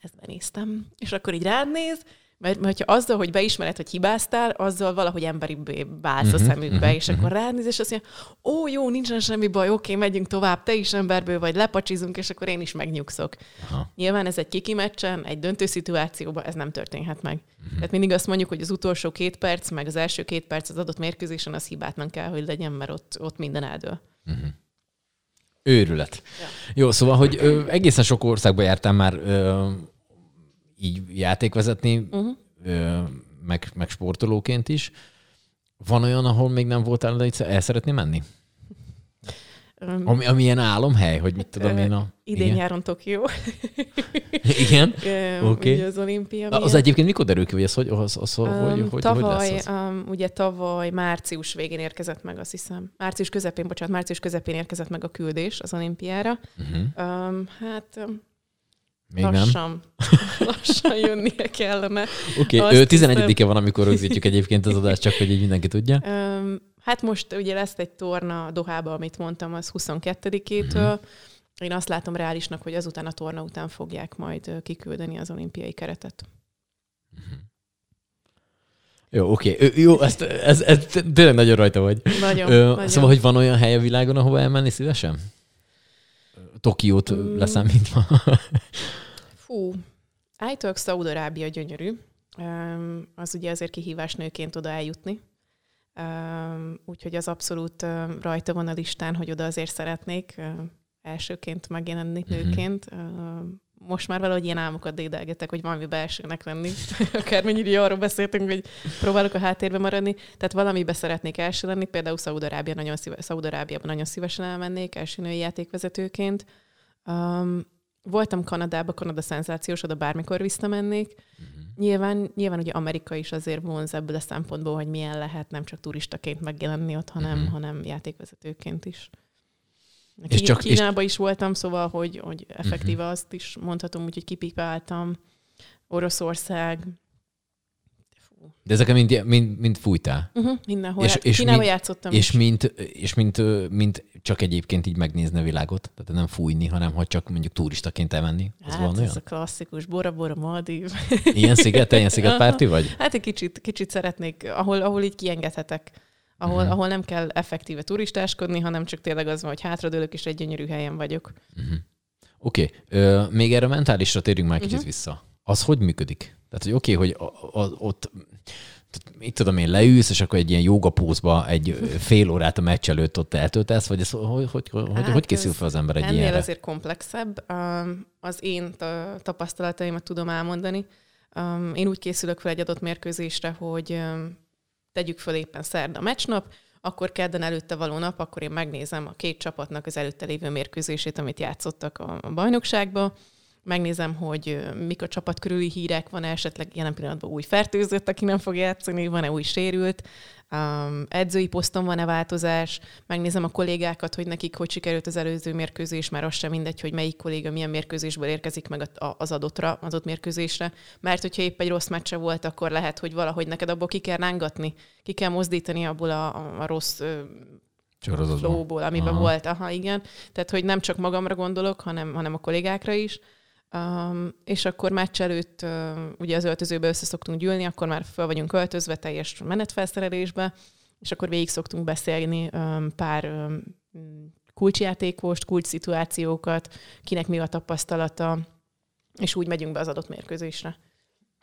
ezt benéztem, és akkor így rád néz, mert, mert ha azzal, hogy beismered, hogy hibáztál, azzal valahogy emberi válsz uh-huh, a mhm, szemükbe, uh-huh, és akkor ránéz, és azt mondja, ó, jó, nincsen semmi baj, oké, megyünk tovább, te is emberből vagy, lepacsizunk, és akkor én is megnyugszok. Aha. Nyilván ez egy kiki meccsen, egy döntő szituációban ez nem történhet meg. Uh-huh. Tehát mindig azt mondjuk, hogy az utolsó két perc, meg az első két perc az adott mérkőzésen az hibátlan kell, hogy legyen, mert ott, ott minden eldől. Uh-huh. Őrület. Ja. Jó, szóval, hogy ö, egészen sok országba jártam már ö, így játékvezetni, uh-huh. ö, meg, meg sportolóként is. Van olyan, ahol még nem voltál, de el szeretné menni? Ami, ami ilyen álomhely, hogy mit tudom én a... Idén igen? nyáron Tokió. igen? Oké. Okay. Az olimpia. Az egyébként mikor derül ki, hogy ez hogy, az, az, um, hogy, hogy, tavaly, hogy lesz az? Um, ugye tavaly március végén érkezett meg, azt hiszem. Március közepén, bocsánat, március közepén érkezett meg a küldés az olimpiára. Uh-huh. Um, hát um, még lassan, nem? lassan jönnie kellene. Oké, okay. 11-e van, amikor rögzítjük egyébként az adást, csak hogy így mindenki tudja. Um, Hát most ugye lesz egy torna Dohába, amit mondtam, az 22-től. Uh-huh. Én azt látom reálisnak, hogy azután a torna után fogják majd kiküldeni az olimpiai keretet. Uh-huh. Jó, oké. Okay. Jó, ezt, ez, ez, tényleg nagyon rajta vagy. Nagyon, Ö, nagyon. Szóval, hogy van olyan hely a világon, ahova elmenni szívesen? Tokiót mm. leszámítva. Fú, állítólag Szaudarábia gyönyörű. Az ugye azért kihívás nőként oda eljutni. Úgyhogy az abszolút rajta van a listán, hogy oda azért szeretnék elsőként megjelenni uh-huh. nőként. Most már valahogy ilyen álmokat dédelgetek, hogy valami belsőnek lenni. Akármennyire arról beszéltünk, hogy próbálok a háttérbe maradni. Tehát valamibe szeretnék első lenni, például Szaudarábia nagyon szíve, Szaudarábiában nagyon szívesen elmennék első női játékvezetőként. Um, voltam Kanadában, Kanada szenzációs, oda bármikor visszamennék. Uh-huh. Nyilván, nyilván ugye Amerika is azért vonz ebből a szempontból, hogy milyen lehet nem csak turistaként megjelenni ott, hanem, uh-huh. hanem játékvezetőként is. És csak, Kínába és... is voltam, szóval, hogy, hogy effektíve uh-huh. azt is mondhatom, úgyhogy kipipáltam. Oroszország, De ezeket mind, mind, mind fújtál? Uh-huh, mindenhol. És, és Kínába mind, játszottam és mint, és mint, mint csak egyébként így megnézni a világot, tehát nem fújni, hanem hogy csak mondjuk turistaként elmenni. Az hát van ez a klasszikus, Bora Bora Maldív. Ilyen sziget, ilyen szigetpárti vagy? Hát egy kicsit, kicsit szeretnék, ahol, ahol így kiengedhetek. Ahol, uh-huh. ahol nem kell effektíve turistáskodni, hanem csak tényleg az van, hogy hátradőlök, és egy gyönyörű helyen vagyok. Uh-huh. Oké, okay. még erre mentálisra térjünk már kicsit uh-huh. vissza. Az hogy működik? Tehát, hogy oké, okay, hogy a, a, ott mit tudom én, leülsz, és akkor egy ilyen jogapózba egy fél órát a meccs előtt ott eltöltesz, vagy ez, hogy, hogy, hogy, hát hogy készül fel az ember egy ennél ilyenre? azért komplexebb. Az én tapasztalataimat tudom elmondani. Én úgy készülök fel egy adott mérkőzésre, hogy tegyük föl éppen szerda meccsnap, akkor kedden előtte való nap, akkor én megnézem a két csapatnak az előtte lévő mérkőzését, amit játszottak a, a bajnokságba, megnézem, hogy mik a csapat körüli hírek, van-e esetleg jelen pillanatban új fertőzött, aki nem fog játszani, van-e új sérült, um, edzői poszton van-e változás, megnézem a kollégákat, hogy nekik hogy sikerült az előző mérkőzés, mert az sem mindegy, hogy melyik kolléga milyen mérkőzésből érkezik meg az adottra, az adott mérkőzésre, mert hogyha épp egy rossz meccse volt, akkor lehet, hogy valahogy neked abból ki kell rángatni, ki kell mozdítani abból a, a rossz flowból, amiben Aha. volt. Aha, igen. Tehát, hogy nem csak magamra gondolok, hanem, hanem a kollégákra is. Um, és akkor meccs előtt uh, ugye az öltözőbe össze szoktunk gyűlni, akkor már fel vagyunk öltözve teljes menetfelszerelésbe, és akkor végig szoktunk beszélni um, pár um, kulcsjátékost, kulcs szituációkat, kinek mi a tapasztalata, és úgy megyünk be az adott mérkőzésre.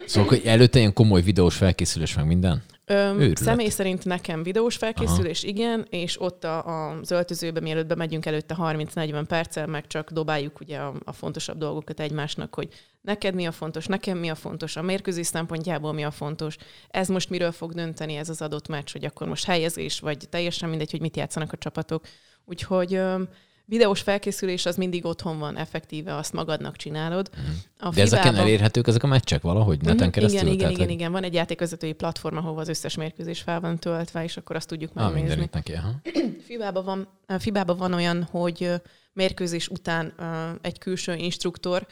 Szóval hogy előtte ilyen komoly videós felkészülés meg minden? Öm, személy szerint nekem videós felkészülés, Aha. igen, és ott a, az öltözőbe, mielőtt bemegyünk előtte 30-40 perccel, meg csak dobáljuk ugye a, a fontosabb dolgokat egymásnak, hogy neked mi a fontos, nekem mi a fontos, a mérkőzés szempontjából mi a fontos, ez most miről fog dönteni ez az adott meccs, hogy akkor most helyezés, vagy teljesen mindegy, hogy mit játszanak a csapatok. Úgyhogy öm, videós felkészülés az mindig otthon van, effektíve azt magadnak csinálod. Mm. A De ezeken elérhetők ezek a meccsek valahogy neten mm-hmm. keresztül? Igen, igen, igen, igen. Van egy játékvezetői platform, ahol az összes mérkőzés fel van töltve, és akkor azt tudjuk megnézni. Ah, neki, aha. Fibában van, Fibában van olyan, hogy mérkőzés után egy külső instruktor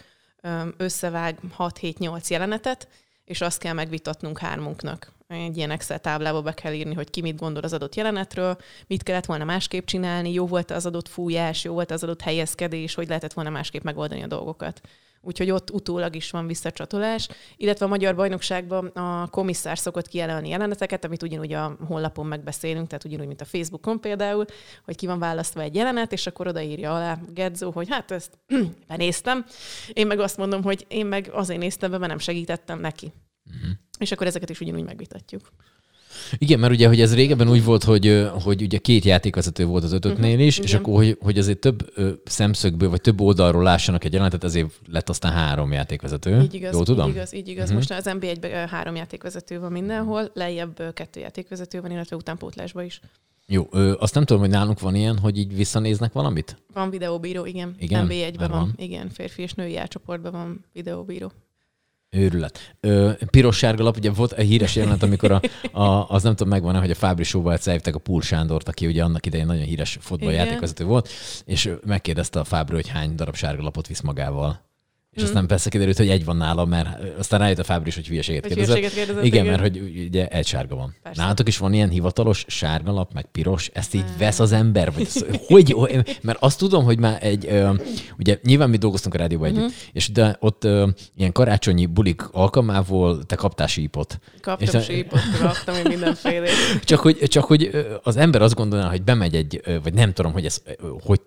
összevág 6-7-8 jelenetet, és azt kell megvitatnunk hármunknak. Egy ilyen Excel táblába be kell írni, hogy ki mit gondol az adott jelenetről, mit kellett volna másképp csinálni, jó volt az adott fújás, jó volt az adott helyezkedés, hogy lehetett volna másképp megoldani a dolgokat. Úgyhogy ott utólag is van visszacsatolás, illetve a Magyar Bajnokságban a komisszár szokott kijelölni jeleneteket, amit ugyanúgy a honlapon megbeszélünk, tehát ugyanúgy, mint a Facebookon például, hogy ki van választva egy jelenet, és akkor odaírja alá Gedzó, hogy hát ezt benéztem. Én meg azt mondom, hogy én meg azért néztem be, mert nem segítettem neki. Uh-huh. És akkor ezeket is ugyanúgy megvitatjuk. Igen, mert ugye, hogy ez régebben úgy volt, hogy, hogy ugye két játékvezető volt az ötöknél is, uh-huh, és akkor, hogy, hogy azért több szemszögből, vagy több oldalról lássanak egy jelenetet, ezért lett aztán három játékvezető. Így igaz, Jól tudom? így igaz, így igaz. Uh-huh. Most az NBA-ben három játékvezető van mindenhol, lejjebb kettő játékvezető van, illetve utánpótlásban is. Jó, ö, azt nem tudom, hogy nálunk van ilyen, hogy így visszanéznek valamit? Van videóbíró, igen. igen? NBA-1-ben van. van. Igen, férfi és női átcsoportban van videóbíró. Őrület. Piros-sárga lap, ugye volt egy híres jelenet, amikor a, a, az nem tudom megvan hogy a Fábri Show-val a Pul Sándort, aki ugye annak idején nagyon híres fotballjátékvezető volt, és megkérdezte a Fábri, hogy hány darab sárga lapot visz magával. És mm. aztán persze kiderült, hogy egy van nála, mert aztán rájött a Fábri is, hogy hülyeséget kérdezett. kérdezett. Igen, igen, mert hogy ugye egy sárga van. Persze. Nálatok is van ilyen hivatalos sárga lap, meg piros, ezt így vesz az ember? Vagy az, hogy, mert azt tudom, hogy már egy, ö, ugye nyilván mi dolgoztunk a rádióban uh-huh. együtt, és de ott ö, ilyen karácsonyi bulik alkalmából te kaptál sípot. Kaptam és sípot, kaptam én mindenféle. Csak hogy, csak hogy az ember azt gondolná, hogy bemegy egy, vagy nem tudom, hogy ez hogy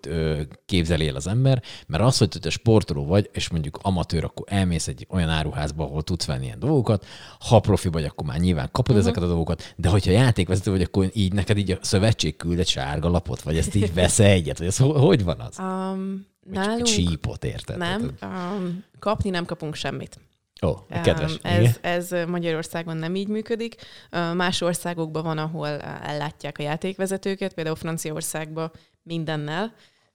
képzeli el az ember, mert az, hogy te sportoló vagy, és mondjuk mondjuk amatőr, akkor elmész egy olyan áruházba, ahol tudsz venni ilyen dolgokat. Ha profi vagy, akkor már nyilván kapod uh-huh. ezeket a dolgokat, de hogyha játékvezető vagy, akkor így neked így a szövetség küld egy sárga lapot, vagy ezt így vesz egyet, vagy ez hogy van az? Um, nálunk... Csípot, érted? Nem, um, kapni nem kapunk semmit. Ó, oh, kedves. Ez, ez Magyarországon nem így működik. Más országokban van, ahol ellátják a játékvezetőket, például Franciaországban mindennel.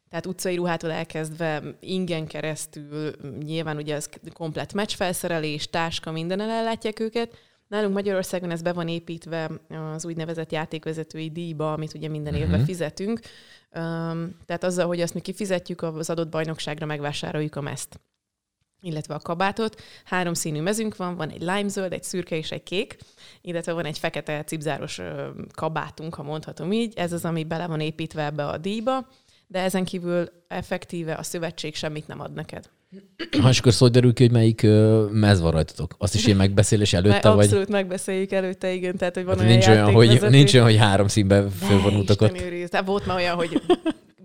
Tehát utcai ruhától elkezdve ingen keresztül, nyilván ugye ez komplet meccsfelszerelés, táska, minden ellátják őket. Nálunk Magyarországon ez be van építve az úgynevezett játékvezetői díjba, amit ugye minden évben uh-huh. fizetünk. Um, tehát azzal, hogy azt mi kifizetjük, az adott bajnokságra megvásároljuk a meszt. illetve a kabátot. Három színű mezünk van, van egy limezöld, egy szürke és egy kék, illetve van egy fekete cipzáros kabátunk, ha mondhatom így. Ez az, ami bele van építve ebbe a díjba, de ezen kívül effektíve a szövetség semmit nem ad neked. Ha és akkor szó derül ki, hogy melyik mez van rajtatok. Azt is én megbeszélés előtte, vagy? Abszolút megbeszéljük előtte, igen. Tehát, hogy van hát olyan nincs olyan, hogy, nincs olyan, hogy három színben fölvonultak ott. Tehát volt már olyan, hogy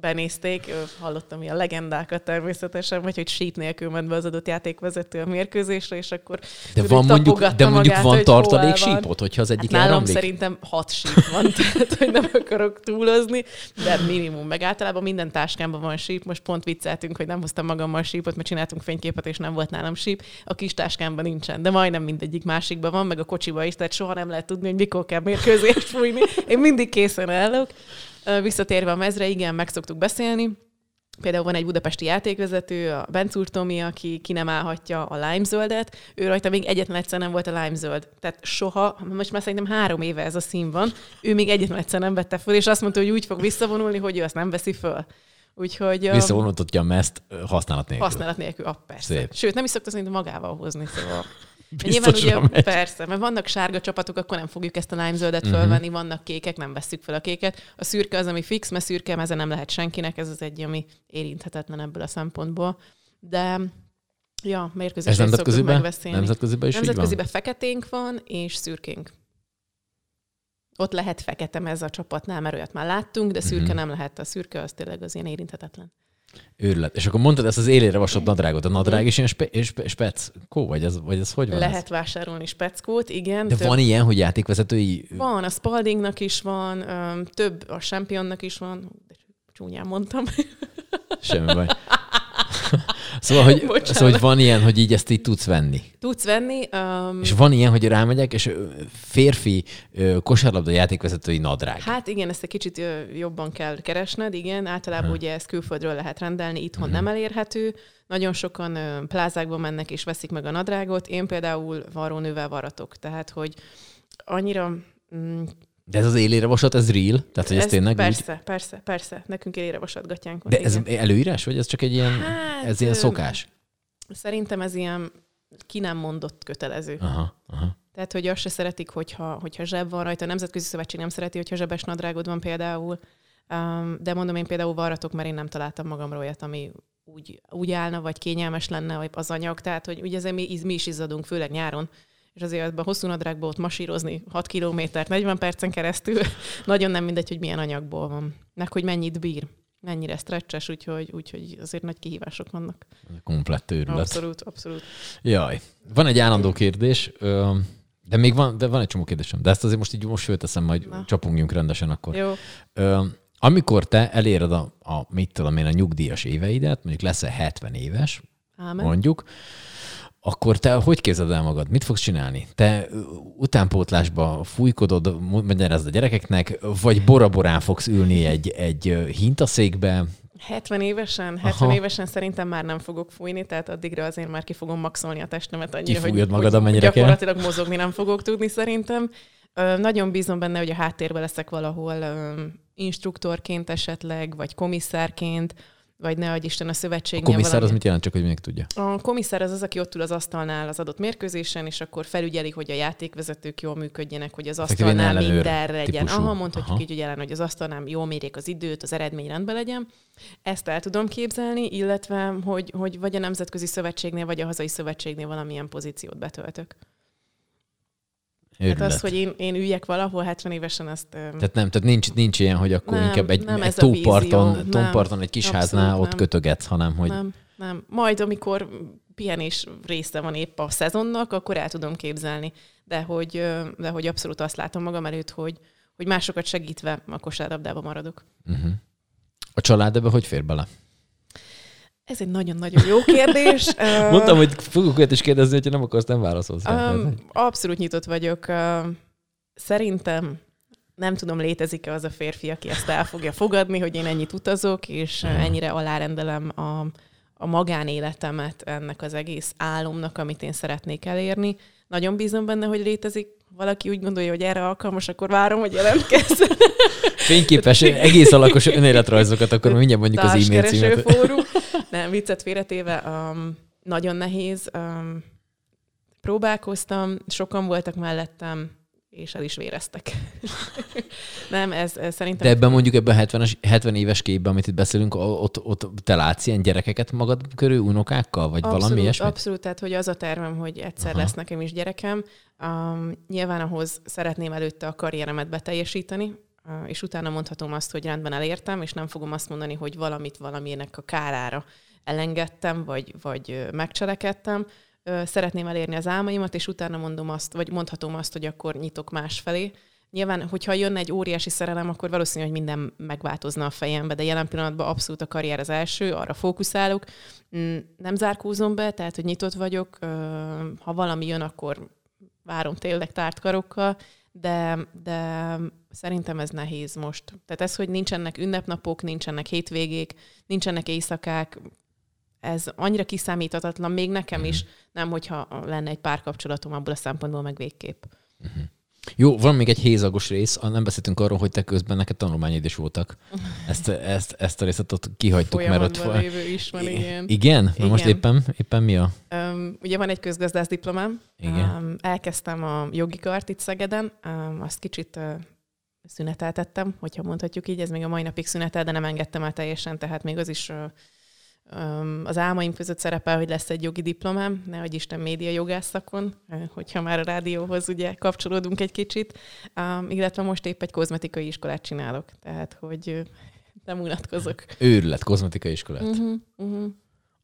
benézték, hallottam ilyen legendákat természetesen, vagy hogy sít nélkül ment be az adott játékvezető a mérkőzésre, és akkor de van mondjuk, de mondjuk magát, van tartalék sípot, hogyha az egyik hát nálam szerintem hat síp van, tehát hogy nem akarok túlozni, de minimum. Meg általában minden táskámban van síp. Most pont vicceltünk, hogy nem hoztam magammal sípot, mert csináltunk fényképet, és nem volt nálam síp. A kis táskámban nincsen, de majdnem mindegyik másikban van, meg a kocsiba is, tehát soha nem lehet tudni, hogy mikor kell mérkőzést fújni. Én mindig készen állok. Visszatérve a mezre, igen, meg szoktuk beszélni. Például van egy budapesti játékvezető, a Bencúr Tomi, aki ki nem állhatja a limezöldet. Ő rajta még egyetlen egyszer nem volt a limezöld. Tehát soha, most már szerintem három éve ez a szín van, ő még egyetlen egyszer nem vette föl, és azt mondta, hogy úgy fog visszavonulni, hogy ő azt nem veszi föl. Úgyhogy... Visszavonultatja a mezt használat nélkül. Használat nélkül, ah, persze. Szép. Sőt, nem is szokta szerintem magával hozni, szóval Nyilván ugye, megy. persze, mert vannak sárga csapatok, akkor nem fogjuk ezt a lime zöldet uh-huh. fölvenni, vannak kékek, nem vesszük fel a kéket. A szürke az, ami fix, mert szürke meze nem lehet senkinek, ez az egy, ami érinthetetlen ebből a szempontból. De ja, mérkőzésre nemzetköziben? Nemzetköziben is Nemzetköziben feketénk van, és szürkénk. Ott lehet fekete ez a csapatnál, mert olyat már láttunk, de szürke uh-huh. nem lehet. A szürke az tényleg az ilyen érinthetetlen. Őrület. És akkor mondtad ezt az élére vasott nadrágot. A nadrág is ilyen spe, spe, speckó, vagy ez, vagy ez hogy van? Lehet ez? vásárolni speckót, igen. De több... van ilyen, hogy játékvezetői... Van, a Spaldingnak is van, több a Championnak is van. Csúnyán mondtam. Semmi baj. Szóval hogy, szóval, hogy van ilyen, hogy így ezt így tudsz venni. Tudsz venni. Um... És van ilyen, hogy rámegyek, és férfi kosárlabda játékvezetői nadrág. Hát igen, ezt egy kicsit jobban kell keresned, igen. Általában ha. ugye ezt külföldről lehet rendelni, itthon uh-huh. nem elérhető. Nagyon sokan plázákba mennek és veszik meg a nadrágot. Én például varrónővel varatok. Tehát, hogy annyira mm, de ez az élére vasat, ez real? Tehát, hogy ez, ez tényleg Persze, úgy... persze, persze. Nekünk élére vasat gatyánk van. De ez igen. előírás, vagy ez csak egy ilyen, hát, ez ilyen szokás? Szerintem ez ilyen ki nem mondott kötelező. Aha, aha. Tehát, hogy azt se szeretik, hogyha, hogyha zseb van rajta. A Nemzetközi Szövetség nem szereti, hogyha zsebes nadrágod van például. Um, de mondom, én például varratok, mert én nem találtam magamról olyat, ami úgy, úgy állna, vagy kényelmes lenne vagy az anyag. Tehát, hogy ugye ezért mi, mi is izzadunk, főleg nyáron és azért ebben a hosszú nadrágból ott masírozni 6 kilométert 40 percen keresztül, nagyon nem mindegy, hogy milyen anyagból van, meg hogy mennyit bír mennyire stretches, úgyhogy, úgyhogy azért nagy kihívások vannak. Komplett őrület. Abszolút, abszolút. Jaj. Van egy állandó kérdés, de még van, de van egy csomó kérdésem, de ezt azért most így most fölteszem, majd Na. csapungjunk rendesen akkor. Jó. Amikor te eléred a, a mit tudom én, a nyugdíjas éveidet, mondjuk leszel 70 éves, Ámen. mondjuk, akkor te hogy képzeld el magad? Mit fogsz csinálni? Te utánpótlásba fújkodod, magyarázd a gyerekeknek, vagy boraborán fogsz ülni egy, egy hintaszékbe? 70 évesen? 70 Aha. évesen szerintem már nem fogok fújni, tehát addigra azért már ki fogom maxolni a testemet annyira, hogy, magad, hogy gyakorlatilag kell? mozogni nem fogok tudni szerintem. Ö, nagyon bízom benne, hogy a háttérben leszek valahol ö, instruktorként esetleg, vagy komisszárként, vagy ne adj Isten a szövetségnél. A komisszár valami... az mit jelent, csak hogy még tudja? A komisszár az az, aki ott ül az asztalnál az adott mérkőzésen, és akkor felügyeli, hogy a játékvezetők jól működjenek, hogy az asztalnál minden legyen. Aha, mondhatjuk Aha. így, hogy jelen, hogy az asztalnál jól mérjék az időt, az eredmény rendben legyen. Ezt el tudom képzelni, illetve, hogy, hogy vagy a Nemzetközi Szövetségnél, vagy a hazai szövetségnél valamilyen pozíciót betöltök. Őrület. Hát az, hogy én, én üljek valahol 70 évesen, azt... Tehát nem, tehát nincs, nincs ilyen, hogy akkor nem, inkább egy, egy tóparton, tóparton, egy kis háznál ott nem. kötögetsz, hanem hogy... Nem, nem. Majd, amikor pihenés része van épp a szezonnak, akkor el tudom képzelni. De hogy, de hogy abszolút azt látom magam előtt, hogy, hogy másokat segítve a kosárlabdába maradok. Uh-huh. A család ebbe hogy fér bele? Ez egy nagyon-nagyon jó kérdés. Mondtam, hogy fogok olyat is kérdezni, hogyha nem akarsz, nem válaszolsz. Um, abszolút nyitott vagyok. Szerintem nem tudom, létezik-e az a férfi, aki ezt el fogja fogadni, hogy én ennyit utazok, és ennyire alárendelem a, a magánéletemet ennek az egész álomnak, amit én szeretnék elérni. Nagyon bízom benne, hogy létezik. Valaki úgy gondolja, hogy erre alkalmas, akkor várom, hogy jelentkezzen. Fényképes, egész alakos önéletrajzokat, akkor mindjárt mondjuk az e-mail címet. fórum. Nem, viccet félretéve. Um, nagyon nehéz. Um, próbálkoztam, sokan voltak mellettem, és el is véreztek. nem, ez, ez szerintem... De ebben mondjuk ebben a 70, 70 éves képben, amit itt beszélünk, ott, ott te látsz ilyen gyerekeket magad körül, unokákkal, vagy abszolút, valami ilyesmi? Abszolút, tehát hogy az a tervem, hogy egyszer Aha. lesz nekem is gyerekem. Um, nyilván ahhoz szeretném előtte a karrieremet beteljesíteni, uh, és utána mondhatom azt, hogy rendben elértem, és nem fogom azt mondani, hogy valamit valaminek a kárára elengedtem, vagy, vagy megcselekedtem, szeretném elérni az álmaimat, és utána mondom azt, vagy mondhatom azt, hogy akkor nyitok más felé. Nyilván, hogyha jönne egy óriási szerelem, akkor valószínű, hogy minden megváltozna a fejembe, de jelen pillanatban abszolút a karrier az első, arra fókuszálok. Mm, nem zárkózom be, tehát, hogy nyitott vagyok. Ha valami jön, akkor várom tényleg tárt karokkal, de, de szerintem ez nehéz most. Tehát ez, hogy nincsenek ünnepnapok, nincsenek hétvégék, nincsenek éjszakák, ez annyira kiszámíthatatlan, még nekem uh-huh. is, nem hogyha lenne egy párkapcsolatom abból a szempontból meg végképp. Uh-huh. Jó, van még egy hézagos rész, nem beszéltünk arról, hogy te közben neked tanulmányaid is voltak. Ezt, ezt, ezt a részt ott kihagytuk, mert ott... lévő is van, igen. Igen? igen. Most éppen, éppen mi a... Um, ugye van egy közgazdász diplomám. Igen. Um, elkezdtem a jogi kart itt Szegeden, um, azt kicsit uh, szüneteltettem, hogyha mondhatjuk így, ez még a mai napig szünetel, de nem engedtem el teljesen, tehát még az is uh, az álmaim között szerepel, hogy lesz egy jogi diplomám, nehogy Isten média jogászakon, hogyha már a rádióhoz ugye kapcsolódunk egy kicsit, illetve most épp egy kozmetikai iskolát csinálok, tehát hogy nem unatkozok. Őrület, kozmetikai iskolát. Uh-huh, uh-huh.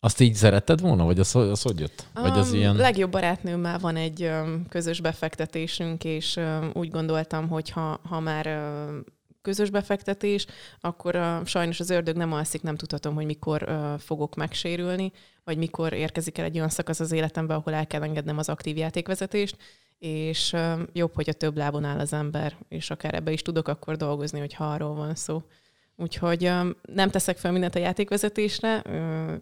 Azt így szeretted volna, vagy az, az hogy jött? Vagy az um, ilyen... Legjobb barátnőmmel van egy um, közös befektetésünk, és um, úgy gondoltam, hogy ha, ha már um, közös befektetés, akkor uh, sajnos az ördög nem alszik, nem tudhatom, hogy mikor uh, fogok megsérülni, vagy mikor érkezik el egy olyan szakasz az életemben, ahol el kell engednem az aktív játékvezetést, és uh, jobb, hogy a több lábon áll az ember, és akár ebbe is tudok akkor dolgozni, hogy ha arról van szó. Úgyhogy nem teszek fel mindent a játékvezetésre,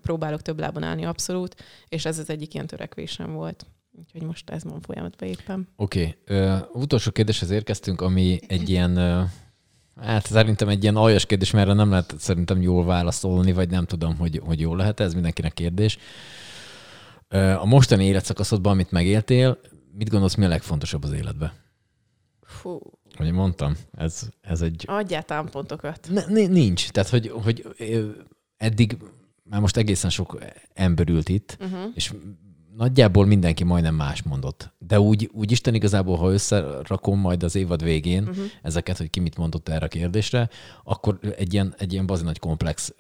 próbálok több lábon állni abszolút, és ez az egyik ilyen törekvésem volt. Úgyhogy most ez van folyamatban éppen. Oké. Okay. Uh, utolsó kérdéshez érkeztünk, ami egy ilyen uh Hát szerintem egy ilyen aljas kérdés, mert nem lehet szerintem jól válaszolni, vagy nem tudom, hogy, hogy jól lehet, ez mindenkinek kérdés. A mostani életszakaszodban, amit megéltél, mit gondolsz, mi a legfontosabb az életben? Fú. Hogy mondtam, ez, ez egy... Adjál támpontokat. Ne, nincs. Tehát, hogy, hogy eddig már most egészen sok ember ült itt, uh-huh. és nagyjából mindenki majdnem más mondott. De úgy, úgy Isten igazából, ha összerakom majd az évad végén uh-huh. ezeket, hogy ki mit mondott erre a kérdésre, akkor egy ilyen, egy ilyen bazi nagy komplex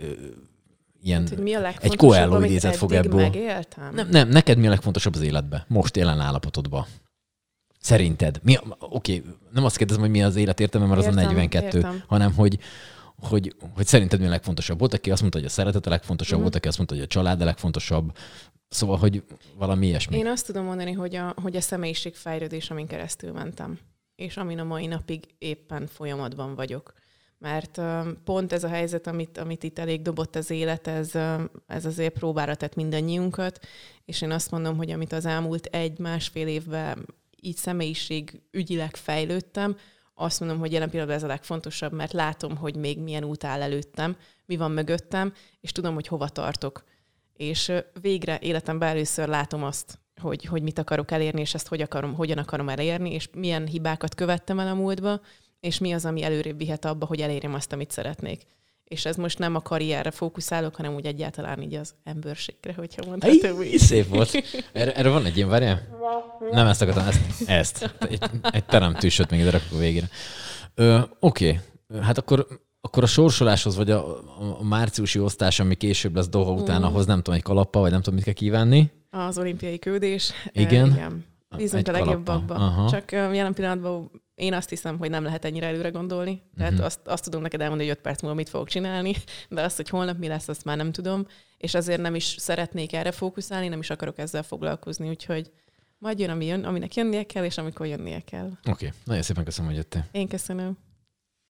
ilyen, hát, mi a egy Coelho idézet fog ebből. Megéltem? Nem, nem, neked mi a legfontosabb az életben, most jelen állapotodban? Szerinted? Mi, oké, nem azt kérdezem, hogy mi az élet értelme, mert értem, az a 42, értem. hanem hogy, hogy, hogy szerinted mi a legfontosabb? Volt, aki azt mondta, hogy a szeretet a legfontosabb, uh-huh. volt, aki azt mondta, hogy a család a legfontosabb, Szóval, hogy valami ilyesmi. Én azt tudom mondani, hogy a, hogy a személyiségfejlődés, amin keresztül mentem, és amin a mai napig éppen folyamatban vagyok. Mert pont ez a helyzet, amit, amit itt elég dobott az élet, ez, ez azért próbára tett mindannyiunkat, és én azt mondom, hogy amit az elmúlt egy-másfél évben így személyiség ügyileg fejlődtem, azt mondom, hogy jelen pillanatban ez a legfontosabb, mert látom, hogy még milyen út áll előttem, mi van mögöttem, és tudom, hogy hova tartok és végre életemben először látom azt, hogy, hogy mit akarok elérni, és ezt hogy akarom, hogyan akarom elérni, és milyen hibákat követtem el a múltba, és mi az, ami előrébb vihet abba, hogy elérjem azt, amit szeretnék. És ez most nem a karrierre fókuszálok, hanem úgy egyáltalán így az emberségre, hogyha mondhatom így. Szép volt. Erre, erre van egy ilyen, várjál? Nem ezt akartam, ezt. ezt. Egy, egy teremtősöt még ide rakok a végére. Oké, okay. hát akkor akkor a sorsoláshoz, vagy a, a márciusi osztás, ami később lesz Doha után, mm. ahhoz nem tudom, egy kalappa, vagy nem tudom, mit kell kívánni. Az olimpiai küldés. Igen. E, igen. Bízunk a legjobbakba. Csak jelen pillanatban én azt hiszem, hogy nem lehet ennyire előre gondolni. Tehát uh-huh. azt, azt tudom neked elmondani, hogy öt perc múlva mit fogok csinálni, de azt, hogy holnap mi lesz, azt már nem tudom. És azért nem is szeretnék erre fókuszálni, nem is akarok ezzel foglalkozni, úgyhogy majd jön, ami jön, aminek jönnie kell, és amikor jönnie kell. Oké, okay. nagyon szépen köszönöm, hogy jöttél. Én köszönöm.